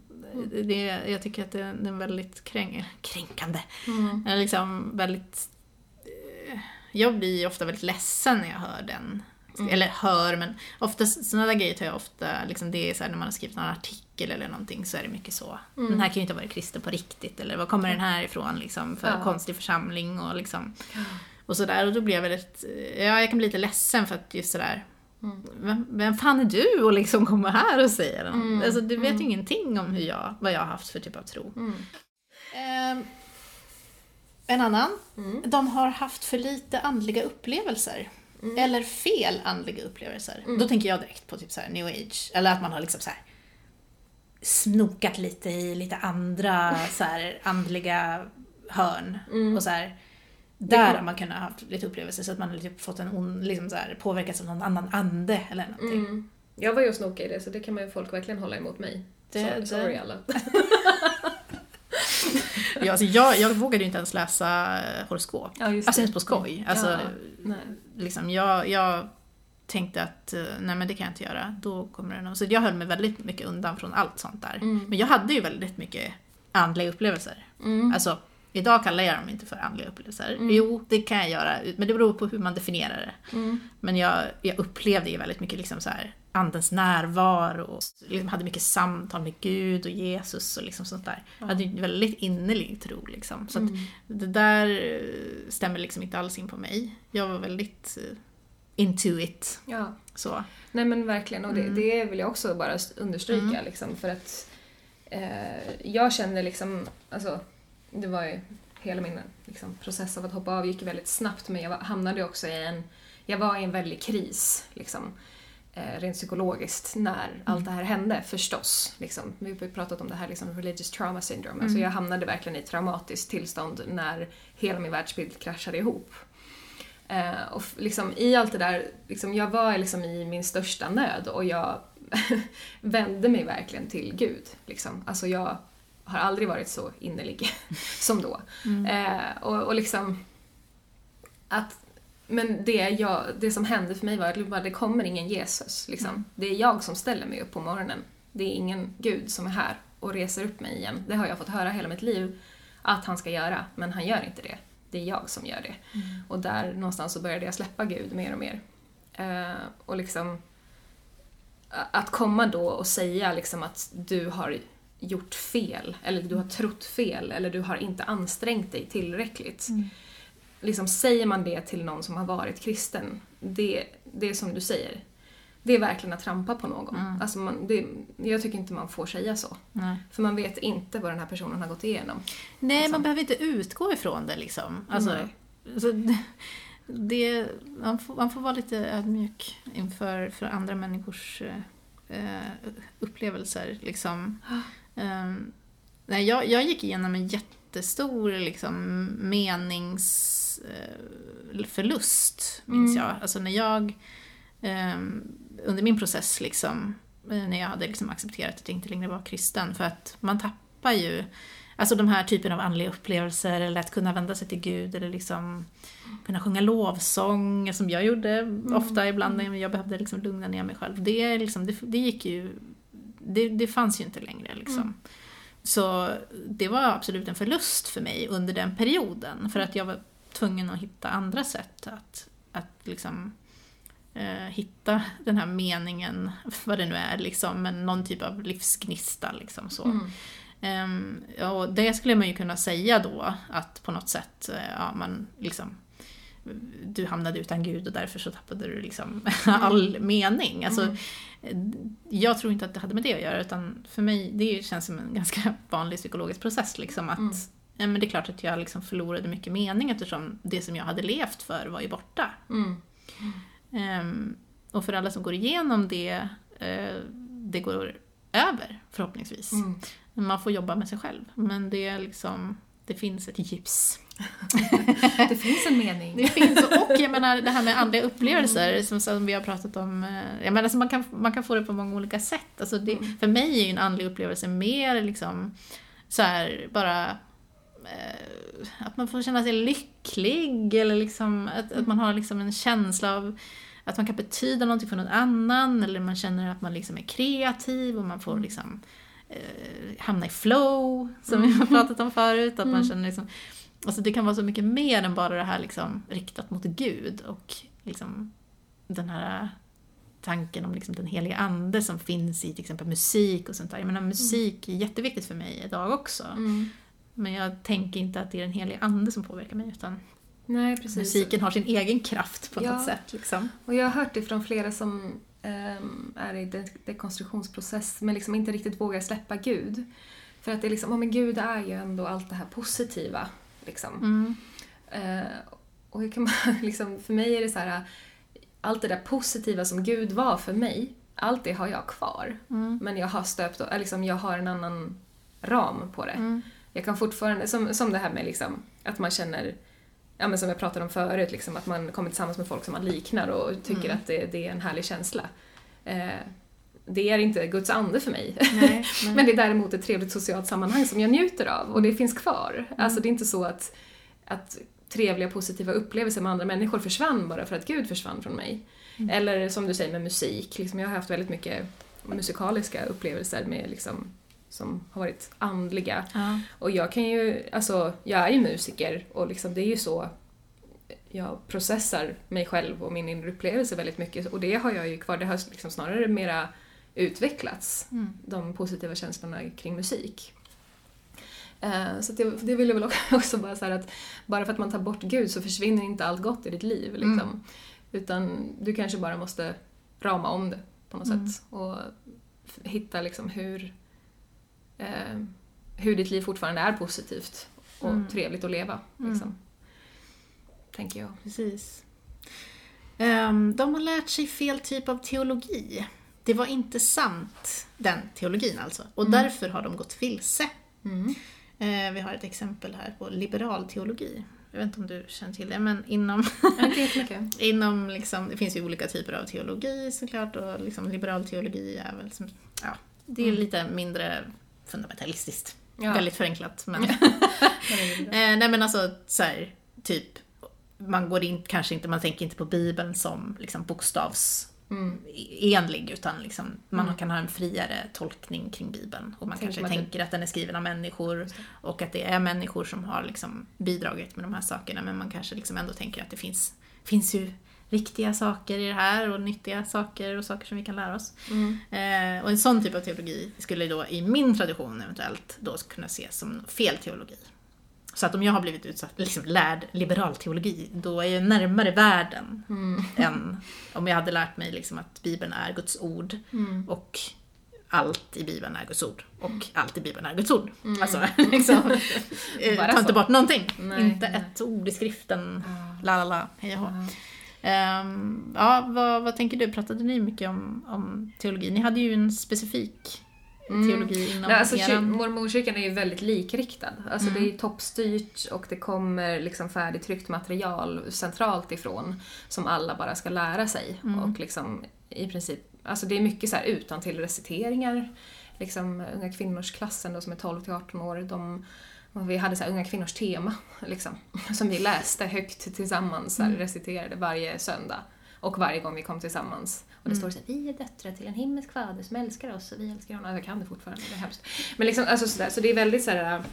det, jag tycker att det, är väldigt kränk, kränkande. Mm. Liksom väldigt... eh, Jag blir ofta väldigt ledsen när jag hör den. Mm. Eller hör, men ofta sådana där grejer tar jag ofta, liksom det är så här, när man har skrivit någon artikel eller någonting så är det mycket så. Mm. Den här kan ju inte vara kristen på riktigt eller var kommer den här ifrån liksom för Ja. konstig församling och liksom och sådär och då blir jag väldigt, ja jag kan bli lite ledsen för att just sådär Mm. vem, vem fan är du och liksom kommer här och säger det? Mm. Alltså du vet Mm. ju ingenting om hur jag, vad jag har haft för typ av tro. Mm. Ehm, en annan. Mm. De har haft för lite andliga upplevelser. Mm. Eller fel andliga upplevelser. Mm. Då tänker jag direkt på typ så new age. Eller att man har liksom så här snokat lite i lite andra så här andliga hörn. Mm. Och så här, där har man kunnat ha haft lite upplevelser så att man har typ fått en ond, liksom så här, påverkats av någon annan ande eller någonting. Mm. Jag var ju och snokade i det, så det kan man ju folk verkligen hålla emot mig. Det- sorry, det- sorry alla. Ja, alltså jag, jag vågade ju inte ens läsa eh, horoskop. Ja, Alltså ens på skoj. Alltså, Ja, liksom, jag, jag tänkte att eh, nej men det kan jag inte göra. Då kommer det nog. Så jag höll mig väldigt mycket undan från allt sånt där. Mm. Men jag hade ju väldigt mycket andliga upplevelser. Mm. Alltså, idag kallar jag dem inte för andliga upplevelser. Mm. Jo, det kan jag göra. Men det beror på hur man definierar det. Mm. Men jag, jag upplevde ju väldigt mycket liksom så här, andens närvaro och liksom hade mycket samtal med Gud och Jesus och liksom sånt där. Jag hade ju en väldigt innerlig tro liksom. Så Mm. det där eh, stämmer liksom inte alls in på mig. Jag var väldigt eh, into it. Ja. Så. Nej men verkligen, och det, Mm. det vill jag också bara understryka Mm. liksom, för att eh, jag kände liksom, alltså det var ju hela min liksom, process av att hoppa av gick väldigt snabbt men jag var, hamnade också i en, jag var i en väldig kris liksom. Eh, rent psykologiskt när allt det här hände förstås. Liksom. Vi har pratat om det här liksom, religious trauma syndrome. Alltså, Mm. jag hamnade verkligen i ett traumatiskt tillstånd när hela min världsbild kraschade ihop. Eh, och liksom, i allt det där, liksom, jag var liksom i min största nöd och jag vände mig verkligen till Gud. Liksom. Alltså jag har aldrig varit så innerlig som då. Eh, och, och liksom att men det, jag, det som hände för mig var att det kommer ingen Jesus. Liksom. Det är jag som ställer mig upp på morgonen. Det är ingen Gud som är här och reser upp mig igen. Det har jag fått höra hela mitt liv att han ska göra, men han gör inte det. Det är jag som gör det. Och där någonstans så började jag släppa Gud mer och mer. Eh, och liksom att komma då och säga liksom att du har gjort fel, eller du har trott fel, eller du har inte ansträngt dig tillräckligt. Liksom säger man det till någon som har varit kristen, det, det är som du säger, det är verkligen att trampa på någon. Mm. Alltså man, det, jag tycker inte man får säga så. Nej, För man vet inte vad den här personen har gått igenom. Nej Liksom. man behöver inte utgå ifrån det liksom. Alltså, Nej. så det, det, man, får, man får vara lite ödmjuk inför för andra människors eh, eh, upplevelser. Liksom. Ehm, nej, jag, jag gick igenom en jättestor liksom, eh, förlust, minns Mm. jag. Alltså när jag, ehm, under min process, liksom, eh, när jag hade liksom accepterat att jag inte längre var kristen, för att man tappar ju Alltså de här typen av andliga upplevelser, eller att kunna vända sig till Gud, eller liksom kunna sjunga lovsång, som jag gjorde ofta ibland när jag behövde liksom lugna ner mig själv. Det, liksom, det, det gick ju... Det, det fanns ju inte längre liksom. Mm. Så det var absolut en förlust för mig under den perioden, för att jag var tvungen att hitta andra sätt att, att liksom eh, hitta den här meningen, vad det nu är, liksom, men någon typ av livsgnista. Liksom, så. Mm. Ehm, och det skulle man ju kunna säga då, att på något sätt, eh, ja, man liksom du hamnade utan Gud och därför så tappade du liksom all mening. Alltså, Mm. Jag tror inte att det hade med det att göra utan för mig, det känns som en ganska vanlig psykologisk process. Liksom, att, Mm. Men det är klart att jag liksom förlorade mycket mening eftersom det som jag hade levt för var ju borta. Mm. Ehm, och för alla som går igenom det, eh, det går över förhoppningsvis. Mm. Man får jobba med sig själv. Men det är liksom, det finns ett ljus. Det finns en mening. Det finns, och jag menar det här med andliga upplevelser som, som vi har pratat om. eh, Jag menar, alltså man, kan, man kan få det på många olika sätt. Alltså det, Mm. För mig är ju en andlig upplevelse mer liksom så här bara att man får känna sig lycklig eller liksom att, att man har liksom en känsla av att man kan betyda någonting för någon annan eller man känner att man liksom är kreativ och man får liksom eh, hamna i flow, som vi har pratat om förut. Att man känner liksom, alltså det kan vara så mycket mer än bara det här liksom riktat mot Gud och liksom den här tanken om liksom den heliga ande som finns i till exempel musik och sånt där. Jag menar musik är jätteviktigt för mig idag också. Mm. Men jag tänker inte att det är den heliga ande som påverkar mig utan Nej, precis. musiken har sin egen kraft på Ja. något sätt. Liksom. Och jag har hört det från flera som ehm, är i de- dekonstruktionsprocess men liksom inte riktigt vågar släppa Gud. För att det är liksom, ja men Gud är ju ändå allt det här positiva. Liksom. Mm. Eh, och jag kan bara, liksom, för mig är det så här, allt det där positiva som Gud var för mig, allt det har jag kvar. Mm. Men jag har stöpt, liksom, jag har en annan ram på det. Mm. Jag kan fortfarande, som, som det här med liksom, att man känner, ja men som jag pratade om förut, liksom, att man kommer tillsammans med folk som man liknar och tycker Mm. att det, det är en härlig känsla. Eh, det är inte Guds ande för mig. Nej, nej. Men det är däremot ett trevligt socialt sammanhang som jag njuter av och det finns kvar. Alltså det är inte så att, att trevliga positiva upplevelser med andra människor försvann bara för att Gud försvann från mig. Eller som du säger med musik, liksom, jag har haft väldigt mycket musikaliska upplevelser med liksom, som har varit andliga. Ja. Och jag kan ju, alltså jag är ju musiker och liksom det är ju så jag processar mig själv och min inre upplevelse väldigt mycket och det har jag ju kvar, det har liksom snarare mera utvecklats, Mm. de positiva känslorna kring musik. Eh, Så det, det vill jag väl också bara säga att bara för att man tar bort Gud så försvinner inte allt gott i ditt liv. Liksom. Mm. Utan du kanske bara måste rama om det på något Mm. sätt och hitta liksom hur, eh, hur ditt liv fortfarande är positivt och Mm. trevligt att leva. Mm. Liksom. Tänker jag. Precis. Ehm, de har lärt sig fel typ av teologi. Det var inte sant, den teologin alltså. Och Mm. därför har de gått vilse. Mm. Eh, vi har ett exempel här på liberal teologi. Jag vet inte om du känner till det, men inom, inom liksom, det finns ju olika typer av teologi såklart och liksom liberal teologi är väl som, ja, det är Mm. lite mindre fundamentalistiskt. Ja. Väldigt förenklat. Men, det. Eh, nej men alltså så här, typ, man går in, kanske inte, man tänker inte på Bibeln som liksom bokstavsenlig Mm. utan liksom, man Mm. kan ha en friare tolkning kring Bibeln. Och man Tänker kanske typ- tänker att den är skriven av människor det. och att det är människor som har liksom bidragit med de här sakerna men man kanske liksom ändå tänker att det finns, finns ju viktiga saker i det här och nyttiga saker och saker som vi kan lära oss. Mm. Eh, och en sån typ av teologi skulle då i min tradition eventuellt då kunna ses som fel teologi. Så att om jag har blivit utsatt, liksom lärd liberal teologi, då är jag närmare världen Mm. än om jag hade lärt mig liksom att Bibeln är Guds ord Mm. och allt i Bibeln är Guds ord och allt i Bibeln är Guds ord. Mm. Alltså, liksom, ta inte bort någonting. Nej, inte nej. ett ord i skriften, la la la, hej och Ja. Ehm, ja, vad, vad tänker du? Pratade ni mycket om, om teologi? Ni hade ju en specifik Mm. teologi inom Nej, alltså, eran... mormonkyrkan är ju väldigt likriktad. Alltså, Mm. Det är toppstyrt och det kommer liksom färdigtryckt material centralt ifrån som alla bara ska lära sig. Mm. Och liksom, i princip, alltså det är mycket så här utan till reciteringar. Liksom, unga kvinnors klassen då, som är 12 till 18 år, de, och vi hade så här, unga kvinnors tema liksom, som vi läste högt tillsammans, Mm. reciterade varje söndag. Och varje gång vi kom tillsammans. Och det Mm. står så vi är döttrar till en himmelsk fader som älskar oss och vi älskar honom. Jag kan det fortfarande, det är hemskt. Men liksom, alltså sådär, så det är väldigt så här.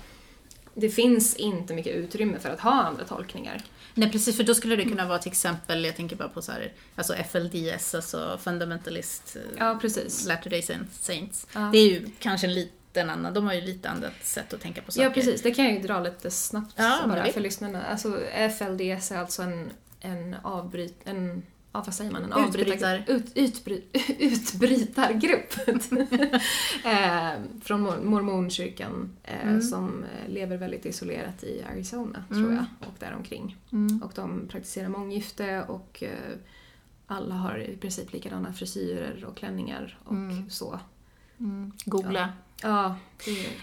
Det finns inte mycket utrymme för att ha andra tolkningar. Nej precis, för då skulle det kunna vara till exempel, jag tänker bara på så här, alltså FLDS, alltså Fundamentalist Ja, precis. Latter Day Saints. Ja. Det är ju kanske en liten annan, de har ju lite annat sätt att tänka på saker. Ja, precis. Det kan jag ju dra lite snabbt Ja, bara för lyssnarna. Alltså, FLDS är alltså en en avbryt... En, ja, vad säger man? En Utbrytar. Ut, utbry, utbrytargrupp eh, från mor- mormonkyrkan eh, Mm. som eh, lever väldigt isolerat i Arizona, Mm. tror jag, och däromkring. Mm. Och de praktiserar månggifte och eh, alla har i princip likadana frisyrer och klänningar och Mm. så. Mm. Googla. Ja,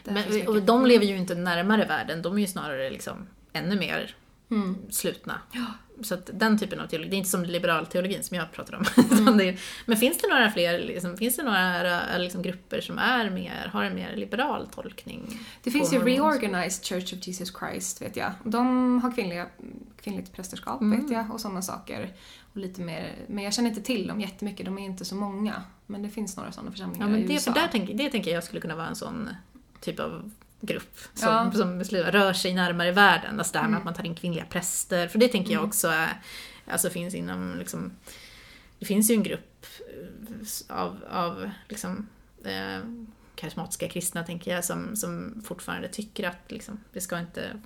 Men, och de lever ju inte närmare världen, de är ju snarare liksom ännu mer Mm. slutna. Ja. Så att den typen av teologi, det är inte som liberalteologin som jag pratar om. Mm. är, men finns det några fler, liksom, finns det några liksom, grupper som är mer, har en mer liberal tolkning? Det finns ju? Reorganized Church of Jesus Christ, vet jag. De har kvinnliga, kvinnligt prästerskap, Mm. vet jag, och sådana saker. Och lite mer, men jag känner inte till dem jättemycket, de är inte så många. Men det finns några sådana församlingar Ja, men i det, USA. för där tänker, det tänker jag skulle kunna vara en sån typ av grupp som, Ja. som beslutar- rör sig närmare världen. Alltså det här med Mm. att man tar in kvinnliga präster. För det tänker jag Mm. också är, alltså finns inom liksom, det finns ju en grupp eh, av, av liksom, eh, karismatiska kristna tänker jag som, som fortfarande tycker att liksom, det ska inte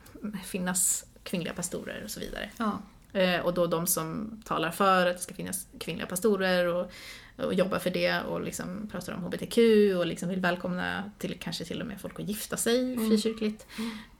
finnas kvinnliga pastorer och så vidare. Ja. Eh, och då de som talar för att det ska finnas kvinnliga pastorer och, och jobbar för det och liksom pratar om HBTQ och liksom vill välkomna till, kanske till och med folk att gifta sig Mm. frikyrkligt.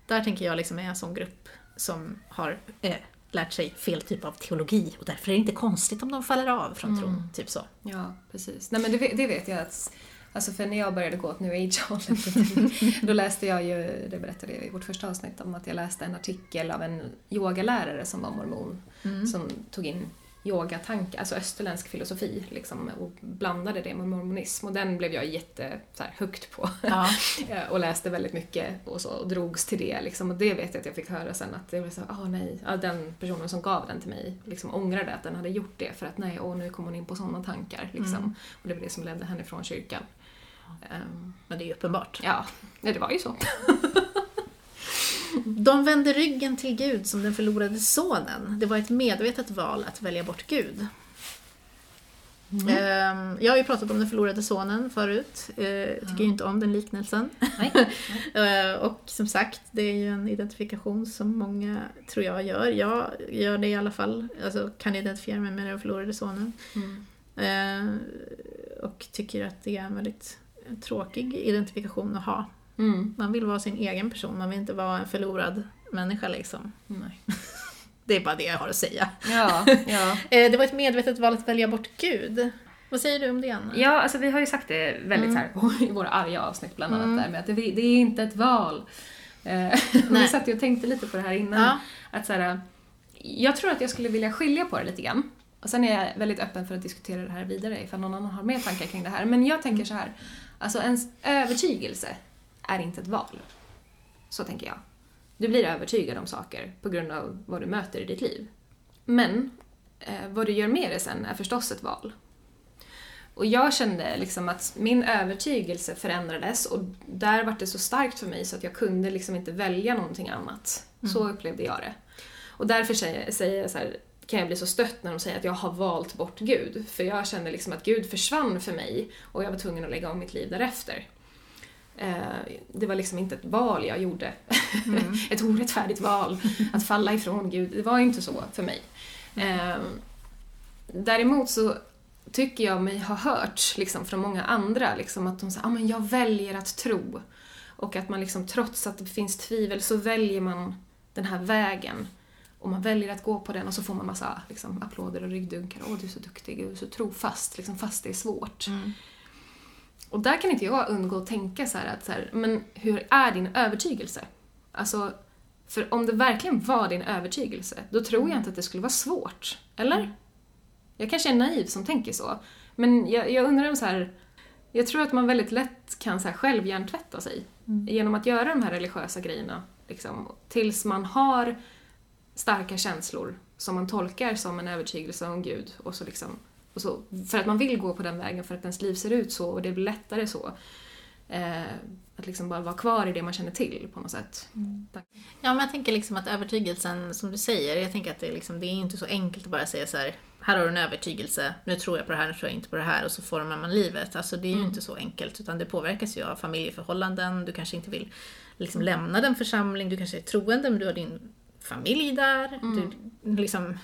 Där tänker jag liksom är en sån grupp som har eh, lärt sig fel typ av teologi och därför är det inte konstigt om de faller av från Mm. tron. Typ så. Ja, precis. Nej men det, vet- det vet jag att Alltså för när jag började gå åt new age-hållet, då läste jag ju, det berättade jag i vårt första avsnitt, om att jag läste en artikel av en yogalärare som var mormon, Mm. som tog in yogatankar, alltså österländsk filosofi, liksom, och blandade det med mormonism. Och den blev jag jätte så här, hooked på. Ja. Eh, och läste väldigt mycket och så och drogs till det. Liksom. Och det vet jag att jag fick höra sen att det var så ah nej, ja, den personen som gav den till mig liksom ångrade att den hade gjort det för att nej, åh nu kom hon in på sådana tankar. Liksom. Mm. Och det var det som ledde henne från kyrkan. Ehm, Men det är ju uppenbart. ja, det var ju så. De vände ryggen till Gud som den förlorade sonen. Det var ett medvetet val att välja bort Gud. Ehm, Jag har ju pratat om den förlorade sonen förut. Eh, Jag tycker ju inte om den liknelsen. Nej. Eh, Och som sagt, det är ju en identifikation som många, tror jag, gör. Jag gör det i alla fall. Alltså kan identifiera mig med den förlorade sonen. Mm. Eh, Och tycker att det är en väldigt tråkig identifikation att ha. Mm. Man vill vara sin egen person, man vill inte vara en förlorad människa liksom. Nej. Det är bara det jag har att säga. Ja, ja. Eh, Det var ett medvetet val att välja bort Gud. Vad säger du om det, Anna? Ja, alltså vi har ju sagt det väldigt Mm. så här i våra arga avsnitt bland annat Mm. där med att det, det är inte ett val. Eh, vi satt ju och tänkte lite på det här innan. Ja. Att så här, jag tror att jag skulle vilja skilja på det lite grann. Och sen är jag väldigt öppen för att diskutera det här vidare ifall någon annan har mer tankar kring det här. Men jag tänker så här, alltså ens övertygelse är inte ett val. Så tänker jag. Du blir övertygad om saker på grund av vad du möter i ditt liv. Men eh, vad du gör med det sen är förstås ett val. Och jag kände liksom att min övertygelse förändrades och där var det så starkt för mig så att jag kunde liksom inte välja någonting annat. Så upplevde jag det. Och därför säger, säger jag så här, kan jag bli så stött när de säger att jag har valt bort Gud. För jag kände liksom att Gud försvann för mig och jag var tvungen att lägga om mitt liv därefter. Eh, Det var liksom inte ett val jag gjorde. ett orättfärdigt val. Att falla ifrån Gud. Det var inte så för mig. Eh, Däremot så tycker jag mig ha hört liksom, från många andra liksom, att de säger ah, men jag väljer att tro. Och att man liksom, trots att det finns tvivel så väljer man den här vägen. Och man väljer att gå på den och så får man massa liksom, applåder och ryggdunkar. Åh, du är så duktig, du är så trofast, liksom, fast det är svårt. Mm. Och där kan inte jag undgå att tänka så här att så här, men hur är din övertygelse? Alltså, för om det verkligen var din övertygelse, då tror jag inte att det skulle vara svårt. Eller? Jag kanske är naiv som tänker så. Men jag, jag undrar om så här, jag tror att man väldigt lätt kan så här själv hjärntvätta sig genom att göra de här religiösa grejerna. Liksom, tills man har starka känslor som man tolkar som en övertygelse om Gud. Och så liksom, och så, för att man vill gå på den vägen, för att ens liv ser ut så och det blir lättare så. Eh, att liksom bara vara kvar i det man känner till på något sätt. Tack. Ja, men jag tänker liksom att övertygelsen, som du säger, jag tänker att det är, liksom, det är inte så enkelt att bara säga så här, här har du en övertygelse, nu tror jag på det här, nu tror jag inte på det här och så formar man livet. Alltså det är ju inte så enkelt, utan det påverkas ju av familjeförhållanden, du kanske inte vill liksom lämna den församling, du kanske är troende men du har din familj där, du liksom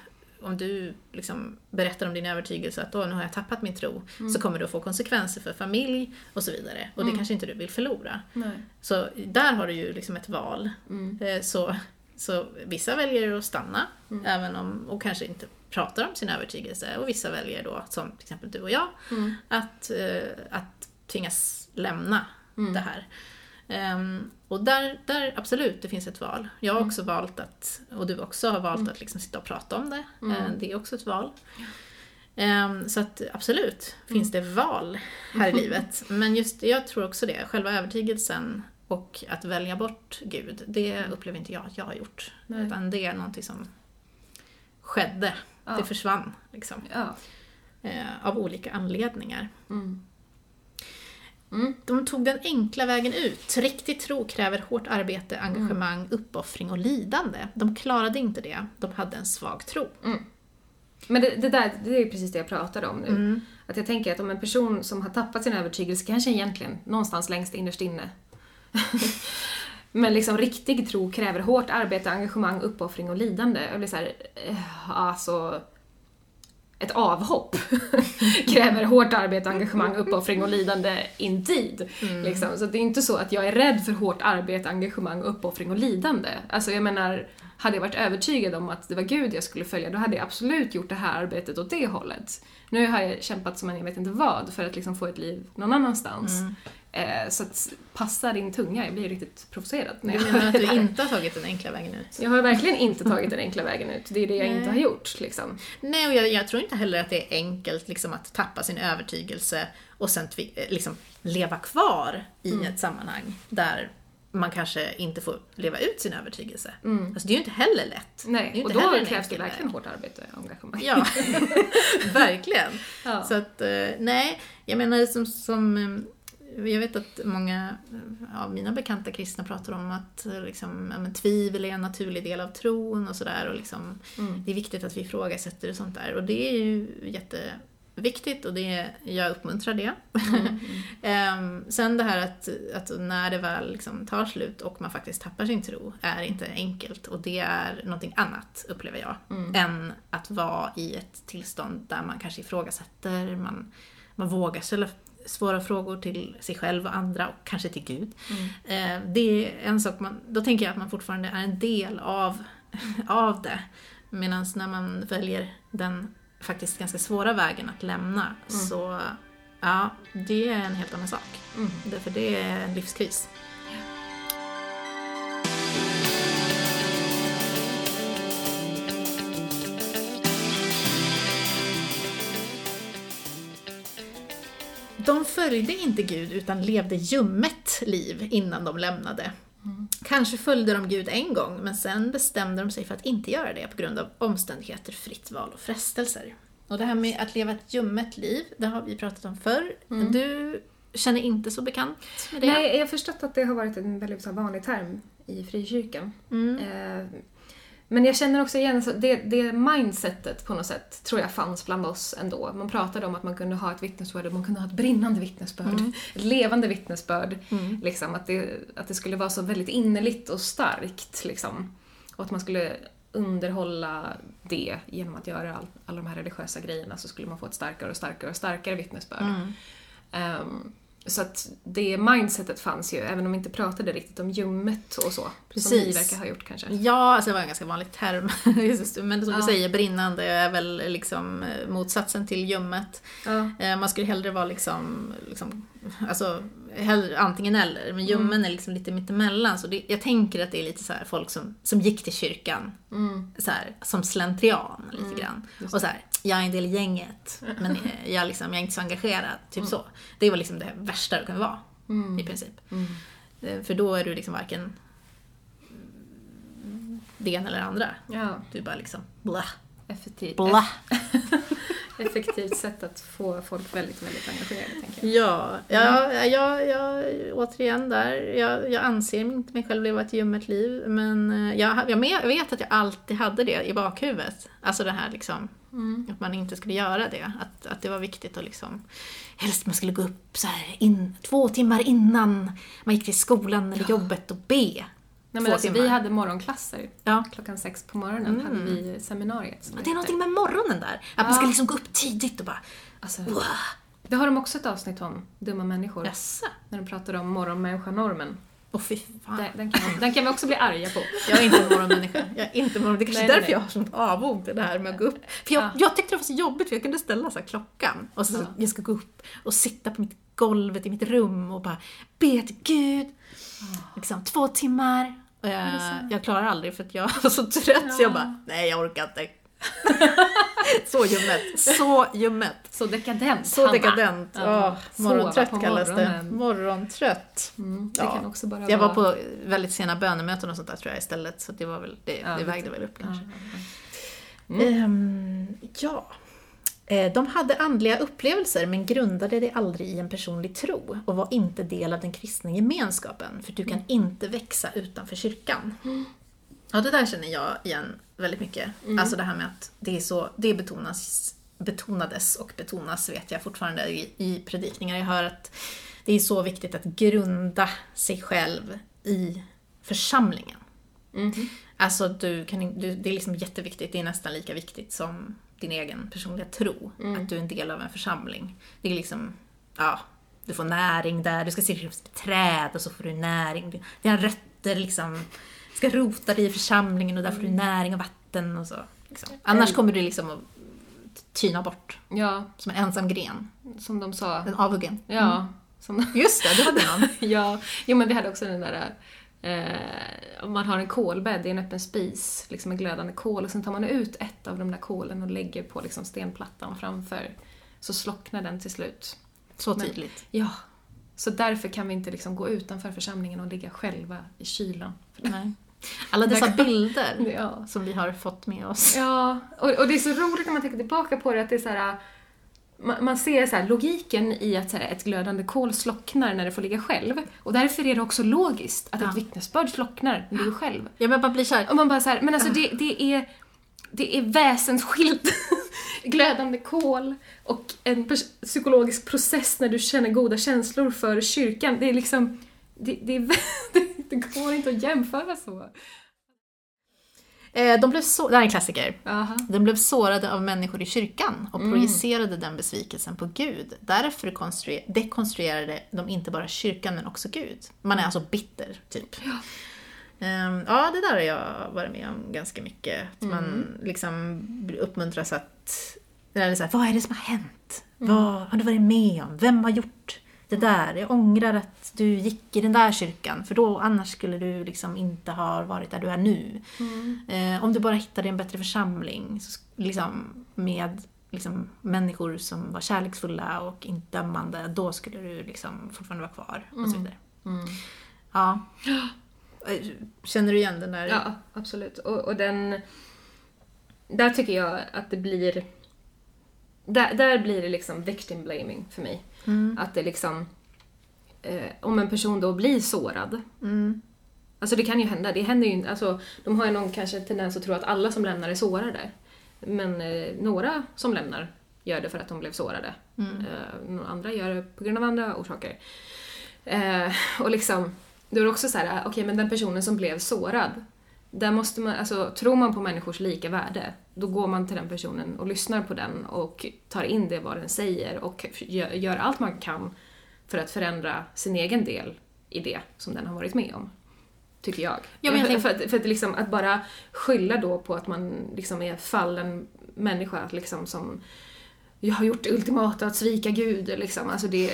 om du liksom berättar om din övertygelse att Åh, nu har jag tappat min tro, så kommer det att få konsekvenser för familj och så vidare. Och det kanske inte du vill förlora. Nej. Så där har du ju liksom ett val. Mm. Eh, Så, så vissa väljer att stanna, även om, och kanske inte pratar om sin övertygelse. Och vissa väljer då, som till exempel du och jag, Mm. att, eh, att tvingas lämna Mm. det här. Ehm, och där, där, absolut, det finns ett val. Jag har Mm. också valt att, och du också har valt att liksom sitta och prata om det. Mm. Eh, det är också ett val. Ehm, så att absolut finns Mm. det val här i livet. Men just jag tror också det, själva övertygelsen och att välja bort Gud, det upplever inte jag att jag har gjort. Mm. Nej. Utan det är någonting som skedde. Ja. Det försvann liksom. Ja. Eh, av olika anledningar. Mm. De tog den enkla vägen ut. Riktig tro kräver hårt arbete, engagemang, Mm. uppoffring och lidande. De klarade inte det. De hade en svag tro. Men det, det där, det är precis det jag pratade om nu. Mm. Att jag tänker att om en person som har tappat sin övertygelse, kanske egentligen någonstans längst innerst inne, men liksom riktig tro kräver hårt arbete, engagemang, uppoffring och lidande. Jag blir såhär, eh, alltså... Ett avhopp kräver hårt arbete, engagemang, uppoffring och lidande indeed. Liksom. Så det är inte så att jag är rädd för hårt arbete, engagemang, uppoffring och lidande. Alltså jag menar, hade jag varit övertygad om att det var Gud jag skulle följa, då hade jag absolut gjort det här arbetet åt det hållet. Nu har jag kämpat som en jag vet inte vad för att liksom få ett liv någon annanstans. Eh, så att passa din tunga, jag blir riktigt provocerad. när Du menar att du inte har tagit den enkla vägen ut? Jag har verkligen inte tagit den enkla vägen ut. Det är det jag Nej. inte har gjort. Liksom. Nej, och jag, jag tror inte heller att det är enkelt liksom, att tappa sin övertygelse och sen eh, liksom, leva kvar i Mm. ett sammanhang där man kanske inte får leva ut sin övertygelse. Mm. Alltså, det är ju inte heller lätt. Det är Nej, och då krävs det verkligen hårt arbete och engagemang. Ja, verkligen. Ja. Så att, eh, nej, jag menar som, som jag vet att många eh, av mina bekanta kristna pratar om att liksom, ja, tvivel är en naturlig del av tron och sådär. Och liksom, Mm. Det är viktigt att vi ifrågasätter och sånt där. Och det är ju jätteviktigt och det, jag uppmuntrar det. Mm. Ehm, sen det här att, att när det väl liksom tar slut och man faktiskt tappar sin tro är inte enkelt. Och det är någonting annat, upplever jag, Mm. än att vara i ett tillstånd där man kanske ifrågasätter, man, man vågar ställa svåra frågor till sig själv och andra och kanske till Gud. Mm. Eh, det är en sak man, då tänker jag att man fortfarande är en del av, av det. Medan när man väljer den faktiskt ganska svåra vägen att lämna så ja, det är en helt annan sak. Mm. Därför det är en livskris. De följde inte Gud utan levde ljummet liv innan de lämnade. Kanske följde de Gud en gång, men sen bestämde de sig för att inte göra det på grund av omständigheter, fritt val och frestelser. Och det här med att leva ett ljummet liv, det har vi pratat om förr. Du känner inte så bekant med det? Nej, jag har förstått att det har varit en väldigt vanlig term i frikyrkan. Mm. Eh, men jag känner också igen, så det, det mindsetet på något sätt tror jag fanns bland oss ändå. Man pratade om att man kunde ha ett vittnesbörd, man kunde ha ett brinnande vittnesbörd. Ett levande vittnesbörd. Mm. Liksom, att, det, att det skulle vara så väldigt innerligt och starkt. Liksom. Och att man skulle underhålla det genom att göra all, alla de här religiösa grejerna så skulle man få ett starkare och starkare och starkare vittnesbörd. Mm. Ehm, så att det mindsetet fanns ju, även om vi inte pratade riktigt om ljummet och så. Som Precis. ni verkar ha gjort kanske. Ja, alltså det var en ganska vanlig term. Men som Ja. du säger, brinnande är väl liksom eh, motsatsen till ljummet. Ja. Eh, Man skulle hellre vara liksom, liksom alltså, hellre, antingen eller. Men ljummen är liksom lite mittemellan. Så det, jag tänker att det är lite så här folk som, som gick till kyrkan, Mm. så här, som slentrian lite grann. just Och så här, jag är en del i gänget, men eh, jag, liksom, jag är inte så engagerad. Typ så. Det var liksom det värsta du kunde vara, Mm. i princip. Mm. Eh, För då är du liksom varken det ena eller andra. Ja, Du bara liksom blah, effektivt. blah. effektivt sätt att få folk väldigt, väldigt engagerade, tänker jag. Ja, ja, ja, ja, återigen där. Jag, jag anser inte mig själv leva ett ljummet liv, men eh, jag, jag vet att jag alltid hade det i bakhuvudet. Alltså det här liksom, Mm. att man inte skulle göra det. Att, att det var viktigt att liksom, helst man skulle gå upp så här in, två timmar innan man gick till skolan eller jobbet och be. Nej, men alltså, timmar. vi hade morgonklasser. Ja. Klockan sex på morgonen Mm. hade vi seminariet. som Det är någonting med morgonen där. Att man ska Ja. liksom gå upp tidigt och bara Alltså, wow. det har de också ett avsnitt om, Dumma människor. Jaså? När de pratar om morgonmänniska-normen. Åh fy fan. Den, den, kan, den kan vi också bli arga på. Jag är inte en morgonmänniska. Jag är inte morgon. Det är kanske är därför nej. jag har sånt avog det här med att gå upp. För jag, Ja. jag tyckte det var så jobbigt för jag kunde ställa så klockan och så Ja. jag ska gå upp och sitta på mitt golvet i mitt rum och bara be till Gud. Liksom två timmar. Och jag, det så? jag klarar aldrig för att jag var så trött så jag Ja. bara, nej jag orkar inte. så ljummet. Så ljummet. Så dekadent, Så Hanna. dekadent. Ja. Morgontrött kallas det. Morgontrött. Mm, det Ja. kan också bara Jag var på väldigt sena bönemöten och sånt där tror jag istället, så det var väl, det, Ja, det vägde väl upp kanske. ja, ja. Ehm, ja. Eh, De hade andliga upplevelser men grundade det aldrig i en personlig tro och var inte del av den kristna gemenskapen, för du kan inte växa utanför kyrkan. Ja, det där känner jag igen väldigt mycket. Alltså det här med att det är så, det betonas, betonades och betonas vet jag fortfarande i, i predikningar. Jag hör att det är så viktigt att grunda sig själv i församlingen. Mhm. Alltså du kan, du, det är liksom jätteviktigt, det är nästan lika viktigt som din egen personliga tro. Att du är en del av en församling. Det är liksom, ja, du får näring där, du ska se träd och så får du näring. Dina rötter liksom, ska rota dig i församlingen och där får du näring och vatten och så. Liksom. Annars kommer du liksom att tyna bort ja, som en ensam gren. som de sa. En avhuggen. Ja, som Just det, du hade någon. ja, jo men vi hade också den där eh, om man har en kolbädd i en öppen spis, liksom en glödande kol och sen tar man ut ett av de där kolen och lägger på liksom stenplattan framför så slocknar den till slut. Så Men- tydligt. Ja, så därför kan vi inte liksom gå utanför församlingen och ligga själva i kylan. Nej. Alla dessa bilder Ja, som vi har fått med oss. ja och, och det är så roligt när man tänker tillbaka på det att det är så här man, man ser så här, logiken i att så här, ett glödande kol slocknar när det får ligga själv. Och därför är det också logiskt att Ja. ett vittnesbörd slocknar när du är själv. Ja men man blir såhär, Och man bara så här, men alltså det, det är det är väsensskilt. Glödande kol och en psykologisk process när du känner goda känslor för kyrkan. Det är liksom, det, det, det går inte att jämföra så. eh, de blev så, det här är en klassiker. Aha. De blev sårade av människor i kyrkan och Mm. projicerade den besvikelsen på Gud. Därför konstruer- dekonstruerade de inte bara kyrkan men också Gud. Man är alltså bitter, typ. Ja. Ehm, ja, det där har jag varit med om ganska mycket. Att man Mm. liksom uppmuntras att... Är så här, vad är det som har hänt? Mm. Vad har du varit med om? Vem har gjort det där? Jag ångrar att du gick i den där kyrkan, för då annars skulle du liksom inte ha varit där du är nu. Mm. Eh, om du bara hittade en bättre församling så, liksom, med liksom, människor som var kärleksfulla och inte dömande, då skulle du liksom fortfarande vara kvar. Och så Mm. vidare. Mm. Ja. Eh, Känner du igen den där? Ja, absolut. Och, och den... Där tycker jag att det blir... Där, där blir det liksom victim blaming för mig. Mm. Att det liksom... Eh, om en person då blir sårad. Mm. Alltså det kan ju hända. Det händer ju inte. Alltså, de har ju någon kanske tendens att tro att alla som lämnar är sårade. Men eh, några som lämnar gör det för att de blev sårade. Mm. Eh, några andra gör det på grund av andra orsaker. Eh, och liksom, då är det också så här, okej men den personen som blev sårad, där måste man, alltså tror man på människors lika värde, då går man till den personen och lyssnar på den och tar in det vad den säger och gör, allt man kan för att förändra sin egen del i det som den har varit med om. Tycker jag. Ja, men jag tänk- för att, för att, liksom, att bara skylla då på att man liksom är fallen människa, liksom som jag har gjort det ultimata att svika Gud. Liksom. Alltså det,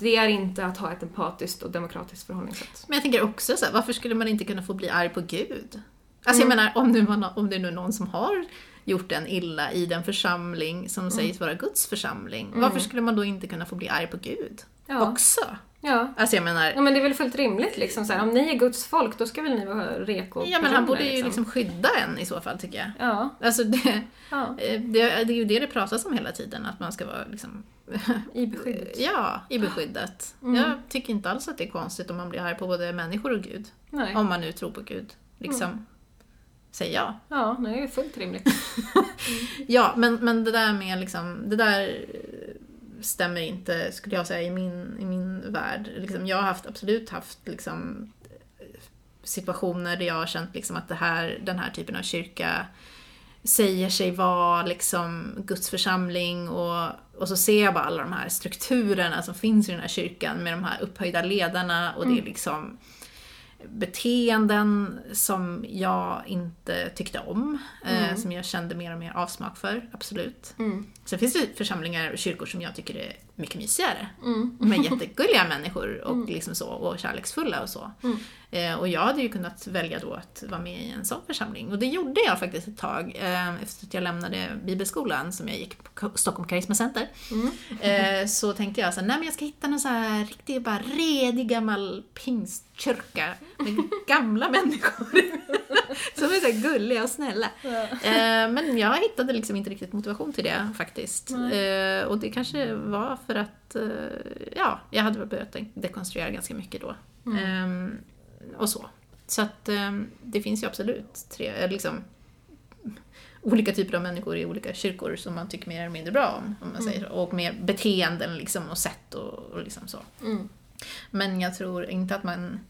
det är inte att ha ett empatiskt och demokratiskt förhållningssätt. Men jag tänker också så här, varför skulle man inte kunna få bli arg på Gud? Alltså Mm. jag menar, om, nu man, om det är nu någon som har gjort en illa i den församling som sägs vara Guds församling, Mm. varför skulle man då inte kunna få bli arg på Gud? Ja. Också? Ja. Alltså jag menar, ja, men det är väl fullt rimligt liksom. Så här, om ni är Guds folk, då ska väl ni vara reko ja men han borde ju liksom skydda en i så fall tycker jag. Ja. Alltså det, ja, det, det är ju det det pratas om hela tiden, att man ska vara liksom, i beskyddet. ja, i beskyddet. Mm. Jag tycker inte alls att det är konstigt om man blir arg på både människor och Gud. Nej. Om man nu tror på Gud. Liksom, säger jag. Ja, det är ju fullt rimligt. Ja, men, men det där med liksom, det där stämmer inte skulle jag säga i min, i min värld. Liksom, jag har haft, absolut haft liksom, situationer där jag har känt liksom att det här, den här typen av kyrka säger sig vara liksom Guds församling och, och så ser jag bara alla de här strukturerna som finns i den här kyrkan med de här upphöjda ledarna och det är liksom beteenden som jag inte tyckte om, eh, som jag kände mer och mer avsmak för, absolut. Mm. Sen finns det församlingar och kyrkor som jag tycker är mycket mysigare. Med jättegulliga människor och, liksom så, och kärleksfulla och så. Eh, och jag hade ju kunnat välja då att vara med i en sån församling. Och det gjorde jag faktiskt ett tag eh, efter att jag lämnade bibelskolan som jag gick på Stockholm Karisma Center. Eh, så tänkte jag så här, nej men jag ska hitta någon så här riktig, bara redig gammal pingstkyrka med gamla människor. som är så gulliga och snälla. Eh, men jag hittade liksom inte riktigt motivation till det faktiskt. Eh, och det kanske var för att eh, ja, jag hade börjat dekonstruera ganska mycket då. Ehm, och så. Så att ehm, det finns ju absolut tre, eh, liksom, olika typer av människor i olika kyrkor som man tycker mer eller mindre bra om. om man säger så. Och med beteenden liksom, och sätt och, och liksom så. Mm. Men jag tror inte att man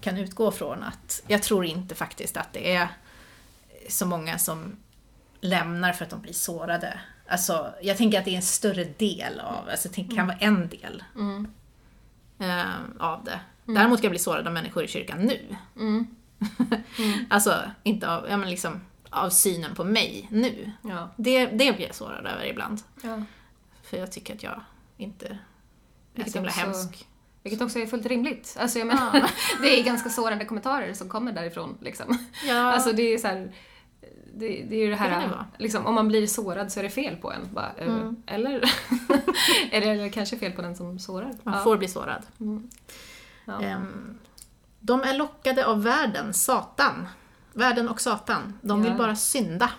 kan utgå från att... Jag tror inte faktiskt att det är så många som lämnar för att de blir sårade. Alltså, jag tänker att det är en större del av, alltså det kan vara en del Mm. eh, av det. Däremot kan jag bli sårad av människor i kyrkan nu. Mm. Alltså, inte av, ja, men liksom, av synen på mig nu. Ja. Det, det blir jag sårad över ibland. ja. För jag tycker att jag inte är Vilket så himla också- hemsk. Vilket också är fullt rimligt. Alltså jag menar, det är ganska sårande kommentarer som kommer därifrån. Liksom. Ja, Alltså det är så här, det, det är ju det Det det här, vara. liksom, om man blir sårad så är det fel på en. Bara, eh, Mm. Eller är det kanske fel på den som sårar? man Ja. får bli sårad. Mm. Ja. Ehm, de är lockade av världen, Satan. Världen och Satan. De vill Ja. bara synda.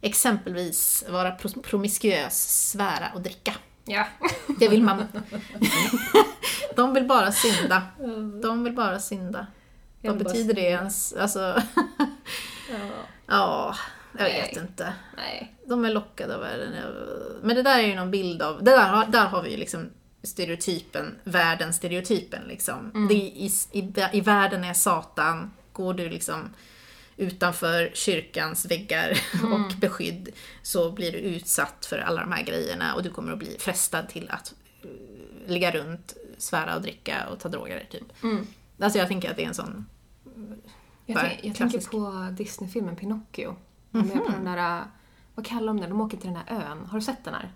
Exempelvis vara promiskuös, svära och dricka. Ja. Det vill man. de vill bara synda. De vill bara synda. Vad betyder det ens? Alltså, ja. ja, jag Nej. vet inte. Nej. De är lockade av världen. Men det där är ju någon bild av, det där, har- där har vi ju liksom stereotypen, världens stereotypen liksom. Det är i, i, I världen är Satan, går du liksom utanför kyrkans väggar och beskydd så blir du utsatt för alla de här grejerna och du kommer att bli frestad till att eh, ligga runt, svära och dricka och ta droger typ. Mm. Alltså jag tänker att det är en sån... Jag, tänk, jag tänker på Disney-filmen Pinocchio. De är på den där, äh, vad kallar de den? De åker till den här ön. Har du sett den här?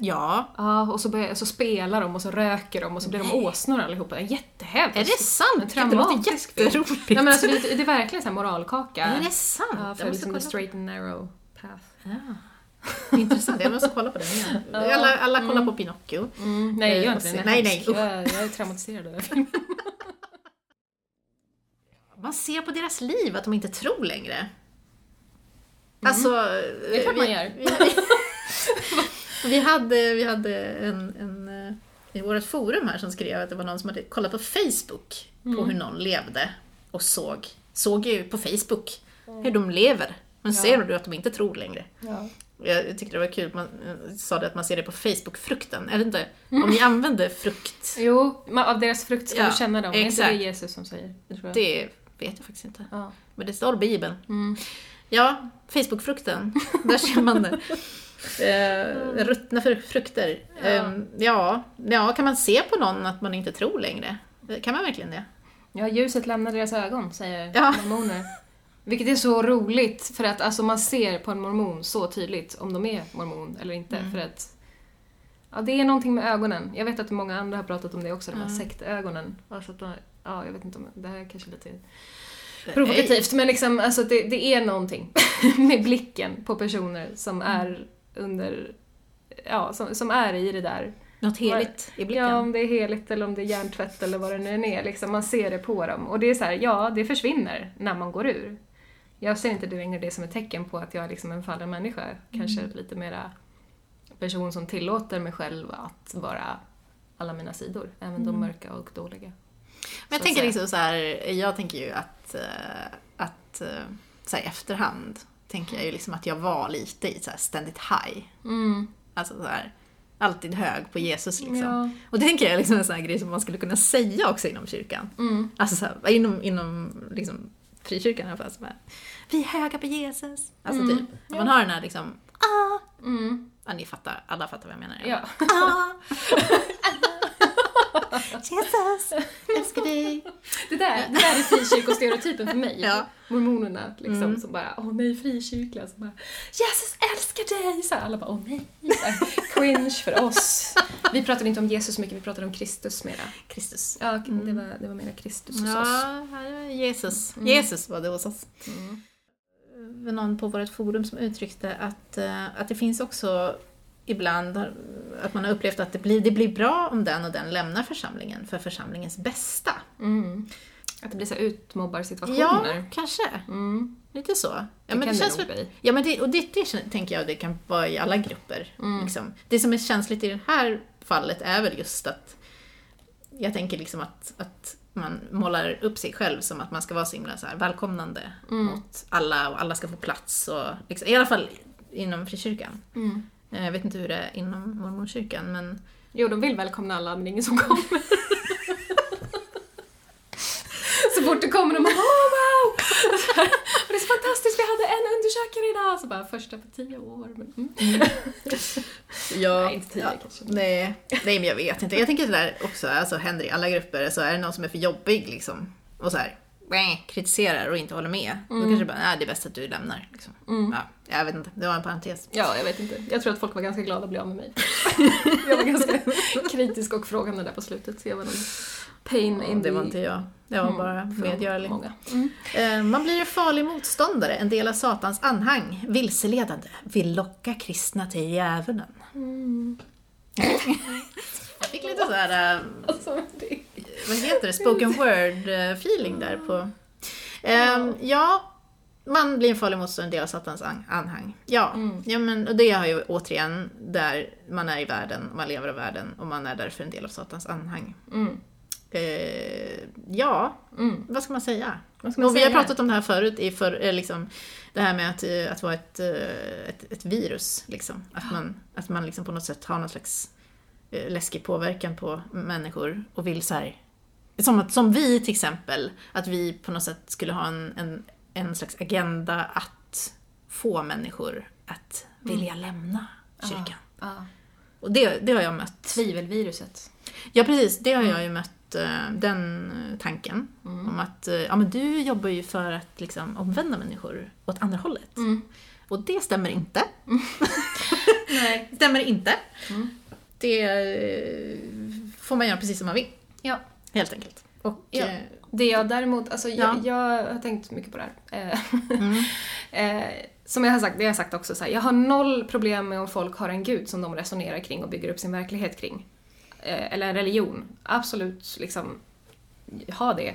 Ja, Ja, och så, börjar, så spelar de och så röker de och så blir de åsnor allihopa. Jättehemskt! är det sant? Det låter jätteroligt. Nej, men alltså, det, är- det är verkligen så här moralkaka. Är det sant? Ja, Jag för liksom the kolla. straight and narrow path. Ja. Intressant, jag måste kolla på den igen. Alla, alla kollar på Pinocchio. Mm, nej, gör inte det. Nej, nej, usch. Jag, jag är traumatiserad av den filmen. Man ser på deras liv att de inte tror längre. Alltså... Det är klart man vi- gör. Vi, vi hade, vi hade en, en eh, i vårt forum här som skrev att det var någon som hade kollat på Facebook på hur någon levde och såg, såg ju på Facebook hur de lever. Man ser du att de inte tror längre. Ja. Jag tyckte det var kul, man eh, sa det att man ser det på Facebook-frukten. Jag vet inte, om ni använder frukt, Jo, av deras frukt ska Ja, du känna dem. Det är inte exakt. det Jesus som säger? Det det vet jag faktiskt inte. Ja. Men det står i Bibeln. Mm. Ja, Facebook-frukten. Där ser man det. Eh, ruttna fr- frukter. Ja. Eh, ja, ja, kan man se på någon att man inte tror längre? Kan man verkligen det? Ja, ljuset lämnar deras ögon, säger Ja. mormoner. Vilket är så roligt, för att alltså, man ser på en mormon så tydligt om de är mormon eller inte. Mm. För att ja, det är någonting med ögonen. Jag vet att många andra har pratat om det också, de här Mm. sektögonen. Alltså att de, ja, jag vet inte om det här är kanske lite provokativt, men liksom, alltså, det, det är någonting med blicken på personer som Mm. är under, ja, som, som är i det där. Något heligt i blicken? Ja, om det är heligt eller om det är hjärntvätt eller vad det nu än är. Liksom, man ser det på dem. Och det är så här, ja, det försvinner när man går ur. Jag ser inte det längre det som ett tecken på att jag är liksom en fallen människa. Kanske lite mera person som tillåter mig själv att vara alla mina sidor. Även de mörka och dåliga. Men jag tänker liksom så här, jag tänker ju att, eh, att eh, så här, i efterhand tänker jag ju liksom att jag var lite i så här ständigt high. Mm. Alltså så här, alltid hög på Jesus liksom. Ja. Och det tänker jag är liksom en sån här grej som man skulle kunna säga också inom kyrkan. Mm. Alltså så här, inom, inom liksom, frikyrkan i alla fall. Så här, vi är höga på Jesus. Alltså Mm. typ, att man har den här liksom, ah, Mm. ja ni fattar, alla fattar vad jag menar. Ja. Ah. Jesus, älskar dig. Det där, det där är frikyrkostereotypen för mig. Ja. Mormonerna liksom Mm. som bara, åh nej frikyrkliga, som bara Jesus älskar dig! Så här, alla bara, åh nej. Cringe för oss. Vi pratade inte om Jesus mycket, vi pratade om Kristus mera. Kristus. Ja, det var, det var mera Kristus hos oss. Ja, är Jesus. Mm. Jesus var det hos oss. Mm. Någon på vårt forum som uttryckte att, eh, att det finns också ibland har- att man har upplevt att det blir, det blir bra om den och den lämnar församlingen för församlingens bästa. Mm. Att det blir så här Ja, utmobbarsituationer. kanske. Mm. Lite så. Ja, Det men kan det det känns nog väl, bli. ja, men det, och det, det tänker jag det kan vara i alla grupper. Mm. Liksom. Det som är känsligt i det här fallet är väl just att jag tänker liksom att, att man målar upp sig själv som att man ska vara så himla så här välkomnande Mm. mot alla och alla ska få plats. Och liksom, I alla fall inom frikyrkan. Mm. Eh, Jag vet inte hur det är inom mormonkyrkan men Jo, de vill välkomna alla, men det är ingen som kommer. så fort det kommer de bara oh, wow! Och det är så fantastiskt, vi hade en undersökare idag! Så bara första på tio år. Men, mm. Ja, Nej, inte tio ja, kanske. nej, nej, men jag vet inte. Jag tänker det där också alltså, händer i alla grupper. Så är det någon som är för jobbig liksom, och så här, kritiserar och inte håller med, då kanske det bara, nej, det är bäst att du lämnar. Liksom. Mm. Ja, jag vet inte, det var en parentes. Ja, jag vet inte. Jag tror att folk var ganska glada att bli av med mig. jag var ganska kritisk och frågande där på slutet, så jag var nog pain in det var inte jag, jag var Mm, bara från medgörlig. Många. Mm. Eh, Man blir en farlig motståndare, en del av Satans anhang, vilseledande, vill locka kristna till djävulen. Mm. Jag fick lite såhär, äh, Alltså, det... vad heter det, spoken word eh, feeling där på... Ehm, ja, man blir en farlig motståndare, en del av Satans an- anhang. Ja, Mm. ja men och det har ju återigen där man är i världen, man lever av världen och man är därför en del av Satans anhang. Mm. Eh, ja, Mm. vad ska man säga? Ska man Och vi har säga? pratat om det här förut, i för, eh, liksom, det här med att, eh, att vara ett, ett, ett virus. Liksom. Att man, att man liksom på något sätt har någon slags läskig påverkan på människor och vill så här, som, att, som vi till exempel, att vi på något sätt skulle ha en, en, en slags agenda att få människor att vilja lämna kyrkan. Ja. Och det, det har jag mött. Tvivelviruset. Ja precis, det har jag ju mött, eh, den eh, tanken. Mm. Om att eh, ja, men du jobbar ju för att liksom, omvända människor åt andra hållet. Mm. Och det stämmer inte. Nej. Det stämmer inte. Mm. Det får man göra precis som man vill, Ja. Helt enkelt. Och, Ja. eh, Det jag däremot, alltså jag, Ja. jag har tänkt mycket på det här. Eh, mm, eh, som jag har sagt, det har jag sagt också, så här, jag har noll problem med om folk har en gud som de resonerar kring och bygger upp sin verklighet kring. Eller en religion. Absolut, liksom, ha det.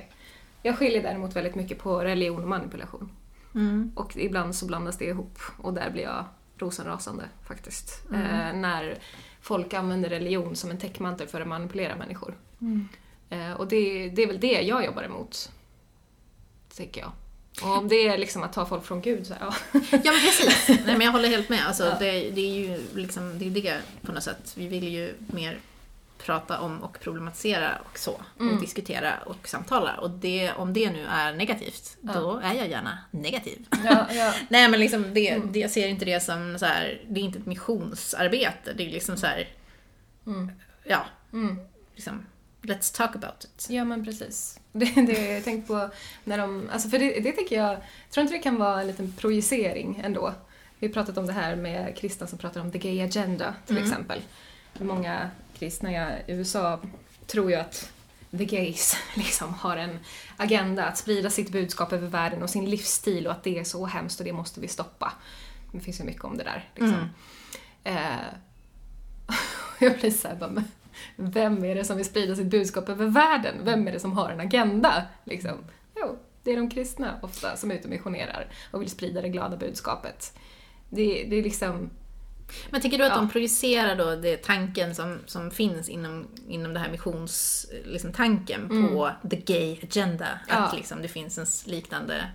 Jag skiljer däremot väldigt mycket på religion och manipulation. mm, Och ibland så blandas det ihop och där blir jag rosenrasande faktiskt. Mm. Eh, när folk använder religion som en täckmantel för att manipulera människor. mm. Eh, och det, det är väl det jag jobbar emot. Tycker jag. Och om det är liksom att ta folk från Gud så ja. Ja men precis. Nej men jag håller helt med. Alltså, Ja. det, det är ju liksom, det är det på något sätt. Vi vill ju mer prata om och problematisera och så. Mm. Och diskutera och samtala. Och det, om det nu är negativt, Ja. då är jag gärna negativ. Ja, ja. Nej men liksom det, Mm. det, jag ser inte det som så här, det är inte ett missionsarbete. Det är liksom så här, Mm. ja, Mm. liksom, let's talk about it. Ja men precis. Det, det jag tänkt på när de, alltså för det, det tycker jag, tror inte det kan vara en liten projicering ändå. Vi har pratat om det här med kristna som pratar om the gay agenda till Mm. exempel. Många kristna i USA tror ju att the gays liksom har en agenda att sprida sitt budskap över världen och sin livsstil och att det är så hemskt och det måste vi stoppa. Det finns ju mycket om det där. Liksom. Eh, jag blir såhär bara, men vem är det som vill sprida sitt budskap över världen? Vem är det som har en agenda? Liksom? Jo, det är de kristna ofta som är ute och missionerar och vill sprida det glada budskapet. Det, det är liksom... Men tycker du att Ja. de projicerar då det tanken som, som finns inom, inom det här missionstanken liksom, tanken på the gay agenda? Mm. Ja. Att liksom, det finns en liknande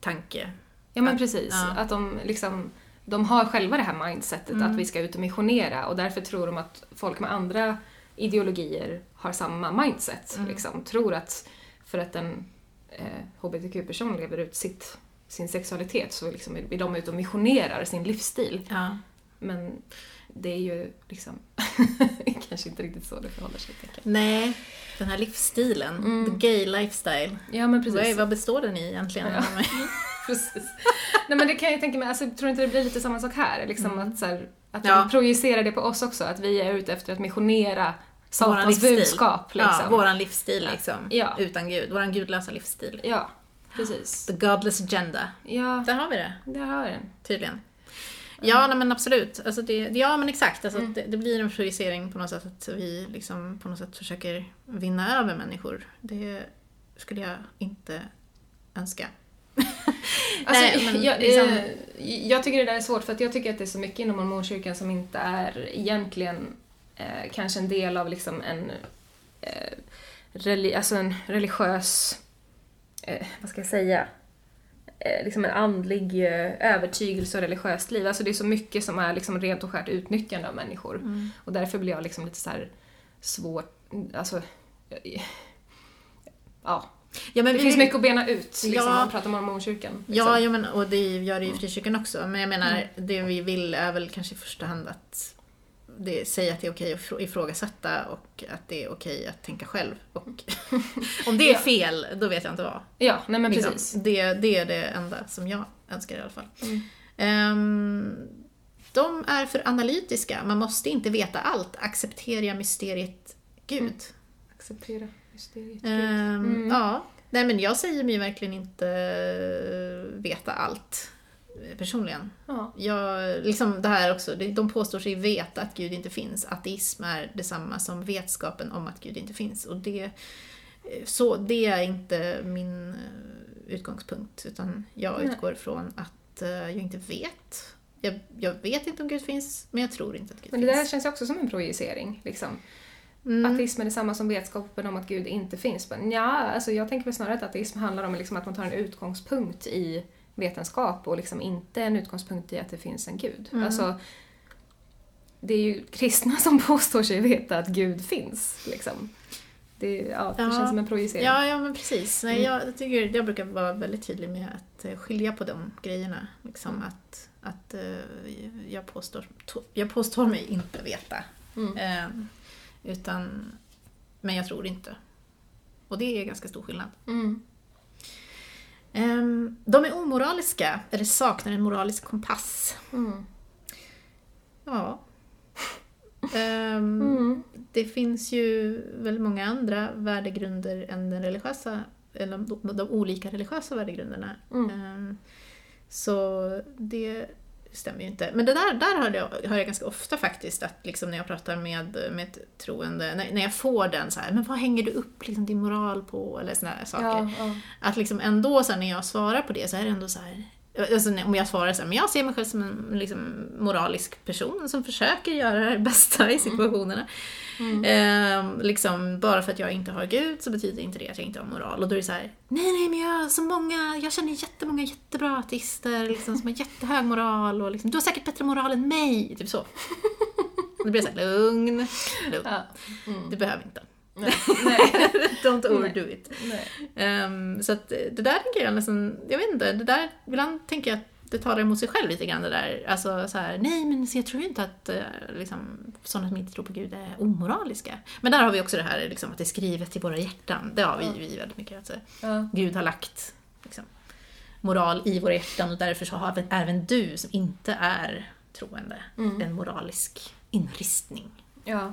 tanke? Ja men precis, ja. att de liksom de har själva det här mindsetet Mm. att vi ska ut och missionera och därför tror de att folk med andra ideologier har samma mindset. Mm. Liksom. Tror att för att en eh, hbtq-person lever ut sitt, sin sexualitet så liksom är de ute och missionerar sin livsstil. Ja. Men det är ju liksom kanske inte riktigt så det förhåller sig. Nej, den här livsstilen. Mm. The gay lifestyle. Ja men Vad, är- vad består den i egentligen? Ja. Precis. Nej men det kan jag tänka mig, alltså, tror inte det blir lite samma sak här? Liksom Mm. att, så här, att Ja. de projicerar det på oss också, att vi är ute efter att missionera Satans budskap. Liksom. Ja, våran livsstil liksom. Ja. Utan Gud. Våran gudlösa livsstil. Ja, precis. The godless agenda. Ja, Där har vi det, där har jag den. tydligen. Ja, nej, men absolut. Alltså det, ja, men exakt. Alltså Mm. det, det blir en projicering på något sätt. Att vi liksom på något sätt försöker vinna över människor. Det skulle jag inte önska. Alltså, Nej, men jag, liksom- eh, jag tycker det där är svårt för jag tycker att det är så mycket inom mormonkyrkan som inte är egentligen eh, kanske en del av liksom en, eh, reli- alltså en religiös, eh, vad ska jag säga, eh, liksom en andlig övertygelse och religiöst liv. Alltså det är så mycket som är liksom rent och skärt utnyttjande av människor. Mm. Och därför blir jag liksom lite så här svårt, alltså, ja. Ja, men Det vi finns mycket att bena ut liksom, Ja. om man pratar om mormonkyrkan. liksom. Ja, ja men, och det gör det ju i frikyrkan också. Men jag menar, Mm. det vi vill är väl kanske i första hand att det, säga att det är okej att ifrå- ifrågasätta och att det är okej att tänka själv. Och om det är fel, då vet jag inte vad. Ja, nej men Liksom, precis. Det, det är det enda som jag önskar i alla fall. Mm. Ehm, de är för analytiska, man måste inte veta allt. Acceptera mysteriet Gud. Acceptera mysteriet. Ehm, Mm. Ja, nej men jag säger mig verkligen inte veta allt eh, personligen. Ja. Jag, liksom det här också, de påstår sig veta att Gud inte finns. Ateism är detsamma som vetskapen om att Gud inte finns. Och det, eh, så, det är inte min eh, utgångspunkt, utan jag Nej. utgår från att eh, jag inte vet. Jag, jag vet inte om Gud finns, men jag tror inte att Gud Men det där finns. känns också som en projicering. Liksom. Mm. Ateism är detsamma som vetskapen om att Gud inte finns. Men ja, alltså jag tänker väl snarare att ateism handlar om liksom att man tar en utgångspunkt i vetenskap och liksom inte en utgångspunkt i att det finns en gud. Mm. Alltså, det är ju kristna som påstår sig veta att Gud finns. Liksom. Det, ja, det Ja. känns som en projicering. Ja, ja men precis. Nej, Mm. jag, tycker, jag brukar vara väldigt tydlig med att eh, skilja på de grejerna. Liksom Mm. att, att eh, jag, påstår, jag påstår mig inte veta. Mm. Utan, men jag tror inte. Och det är ganska stor skillnad. Mm. Eh, de är omoraliska, eller saknar en moralisk kompass. Mm. Ja. Ehm, Mm. Det finns ju väldigt många andra värdegrunder än den religiösa, eller de, de olika religiösa värdegrunderna. Ehm, Så det stämmer ju inte. Men det där, där hör, jag, hör jag ganska ofta faktiskt, att liksom när jag pratar med, med troende, när, när jag får den så här, men vad hänger du upp liksom din moral på? Eller såna saker. Ja, ja. Att liksom ändå så här, när jag svarar på det så är det ändå så här. Alltså om jag svarar så här, men jag ser mig själv som en liksom, moralisk person som försöker göra det bästa i situationerna. Mm. Ehm, liksom, bara för att jag inte har Gud så betyder inte det att jag inte har moral. Och då är det så här, nej nej men jag har så många, jag känner jättemånga jättebra ateister liksom, som har jättehög moral och liksom, du har säkert bättre moral än mig. Typ så. Då blir såhär, lugn, lugn. Ja. Mm. Du behöver inte. Nej. Nej. Don't overdo it. Ehm, så att det där tänker jag nästan, jag vet inte, det där, ibland tänker jag att det talar emot sig själv lite grann det där. Alltså så här, nej men jag tror ju inte att eh, liksom, sådana som inte tror på Gud är omoraliska. Men där har vi också det här liksom, att det är skrivet i våra hjärtan. Det har vi, Ja. vi väldigt mycket. Alltså. Ja. Gud har lagt liksom, moral i våra hjärtan och därför så har även du som inte är troende Mm. en moralisk inristning. ja,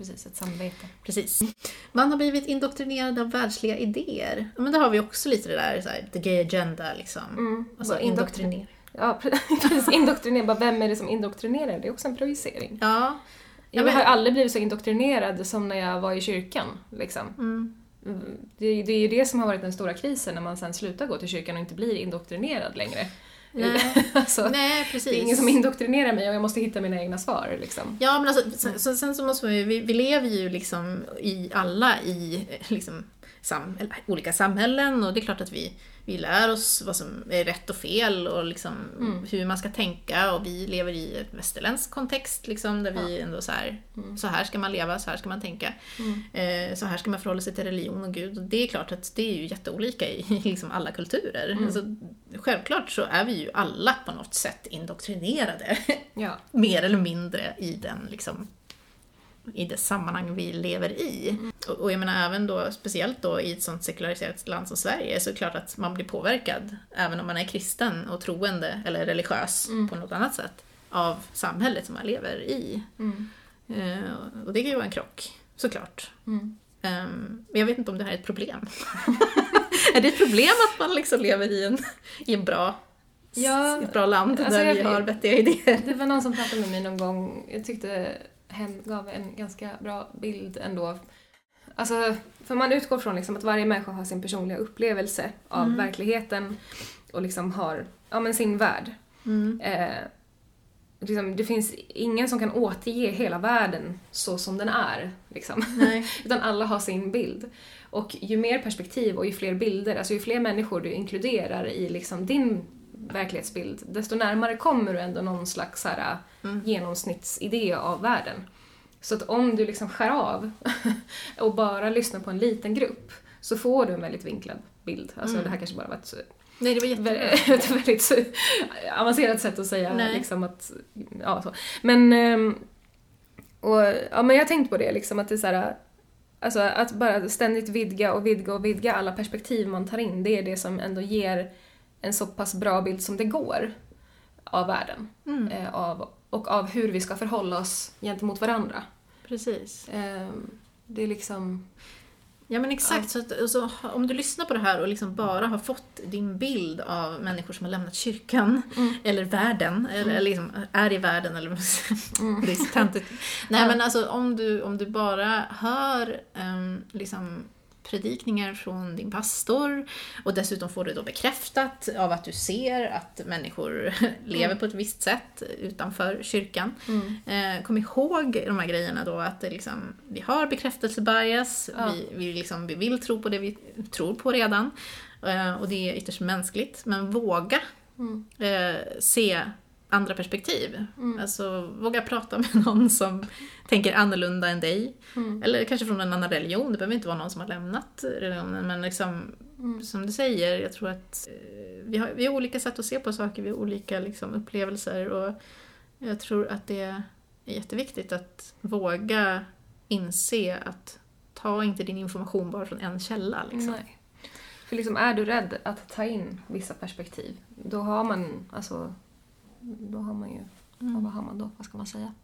precis. Ett samvete. Precis. Man har blivit indoktrinerad av världsliga idéer. Men där har vi också lite det där, så här, the gay agenda liksom. Mm. Alltså Bara indoktrinera. Ja, precis. Indoktrinera. Bara vem är det som indoktrinerar? Det är också en projicering. Ja. Jag men- har aldrig blivit så indoktrinerad som när jag var i kyrkan. Liksom. Mm. Mm, Det, det är ju det som har varit den stora krisen när man sen slutar gå till kyrkan och inte blir indoktrinerad längre. Nej. alltså, Nej, precis. det är ingen som indoktrinerar mig och jag måste hitta mina egna svar. Liksom. Ja, men alltså, sen, sen så måste vi, vi, vi lever ju liksom i alla i liksom, sam, olika samhällen och det är klart att vi, vi lär oss vad som är rätt och fel och liksom hur man ska tänka och vi lever i en västerländsk kontext liksom, där vi ändå så här, så här ska man leva, så här ska man tänka. Eh, så här ska man förhålla sig till religion och Gud. Och det är klart att det är ju jätteolika i liksom alla kulturer. Alltså, självklart så är vi ju alla på något sätt indoktrinerade, Ja. mer eller mindre, i den liksom i det sammanhang vi lever i. Och, och jag menar även då, speciellt då i ett sånt sekulariserat land som Sverige, så är det klart att man blir påverkad, även om man är kristen och troende eller religiös på något annat sätt, av samhället som man lever i. Eh, och det kan ju vara en krock, såklart. Mm. Ehm, men jag vet inte om det här är ett problem. är det ett problem att man liksom lever i en, i en bra, Ja, ett bra land alltså där jag- vi har vettiga idéer? Det var någon som pratade med mig någon gång, jag tyckte hen gav en ganska bra bild ändå. Alltså, för man utgår från liksom att varje människa har sin personliga upplevelse av verkligheten och liksom har ja, men sin värld. Mm. Eh, liksom, det finns ingen som kan återge hela världen så som den är. Liksom. Nej. Utan alla har sin bild. Och ju mer perspektiv och ju fler bilder, alltså ju fler människor du inkluderar i liksom din verklighetsbild, desto närmare kommer du ändå någon slags här, Mm. genomsnittsidé av världen. Så att om du liksom skär av och bara lyssnar på en liten grupp så får du en väldigt vinklad bild. Alltså Mm. det här kanske bara var ett, Nej, det var jättebra. ett väldigt avancerat sätt att säga Nej. liksom att, ja så. Men, ehm, och, ja men jag har tänkt på det liksom att det är så här, alltså att bara ständigt vidga och vidga och vidga alla perspektiv man tar in, det är det som ändå ger en så pass bra bild som det går av världen. Mm. Eh, av, och av hur vi ska förhålla oss gentemot varandra. Precis. Ehm, det är liksom... Ja men exakt, så att, alltså, om du lyssnar på det här och liksom bara har fått din bild av människor som har lämnat kyrkan, eller världen, eller, eller liksom är i världen, eller det är så. Nej Ja. men alltså om du, om du bara hör um, liksom predikningar från din pastor och dessutom får du då bekräftat av att du ser att människor lever på ett visst sätt utanför kyrkan. Eh, kom ihåg de här grejerna då att liksom, vi har bekräftelsebias, Ja. vi, vi, liksom, vi vill tro på det vi tror på redan. Eh, och det är ytterst mänskligt. Men våga Mm. eh, se andra perspektiv. Alltså våga prata med någon som tänker annorlunda än dig. Mm. Eller kanske från en annan religion, det behöver inte vara någon som har lämnat religionen. Men liksom, Mm. som du säger, jag tror att eh, vi har, vi har olika sätt att se på saker, vi har olika liksom, upplevelser. Och jag tror att det är jätteviktigt att våga inse att ta inte din information bara från en källa. Liksom. Nej. För liksom är du rädd att ta in vissa perspektiv, då har man alltså... Då har man ju... Mm. Vad har man då? Vad ska man säga?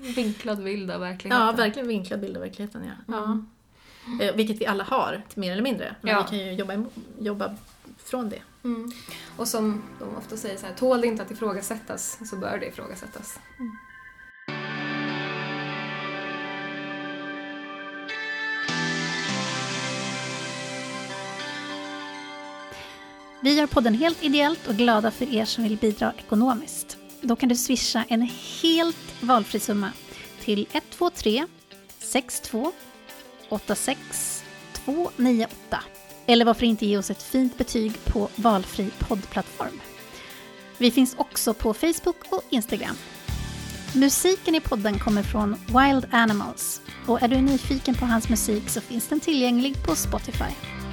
Vinklad bild av verkligheten. Ja, verkligen vinklad bild av verkligheten. Ja. Mm. Ja. Eh, vilket vi alla har, mer eller mindre. Men Ja. vi kan ju jobba, jobba från det. Mm. Och som de ofta säger så här, tål det inte att ifrågasättas så bör det ifrågasättas. Vi gör podden helt ideellt och glada för er som vill bidra ekonomiskt. Då kan du swisha en helt valfri summa till 123 62 86 298. Eller varför inte ge oss ett fint betyg på valfri poddplattform. Vi finns också på Facebook och Instagram. Musiken i podden kommer från Wild Animals och är du nyfiken på hans musik så finns den tillgänglig på Spotify.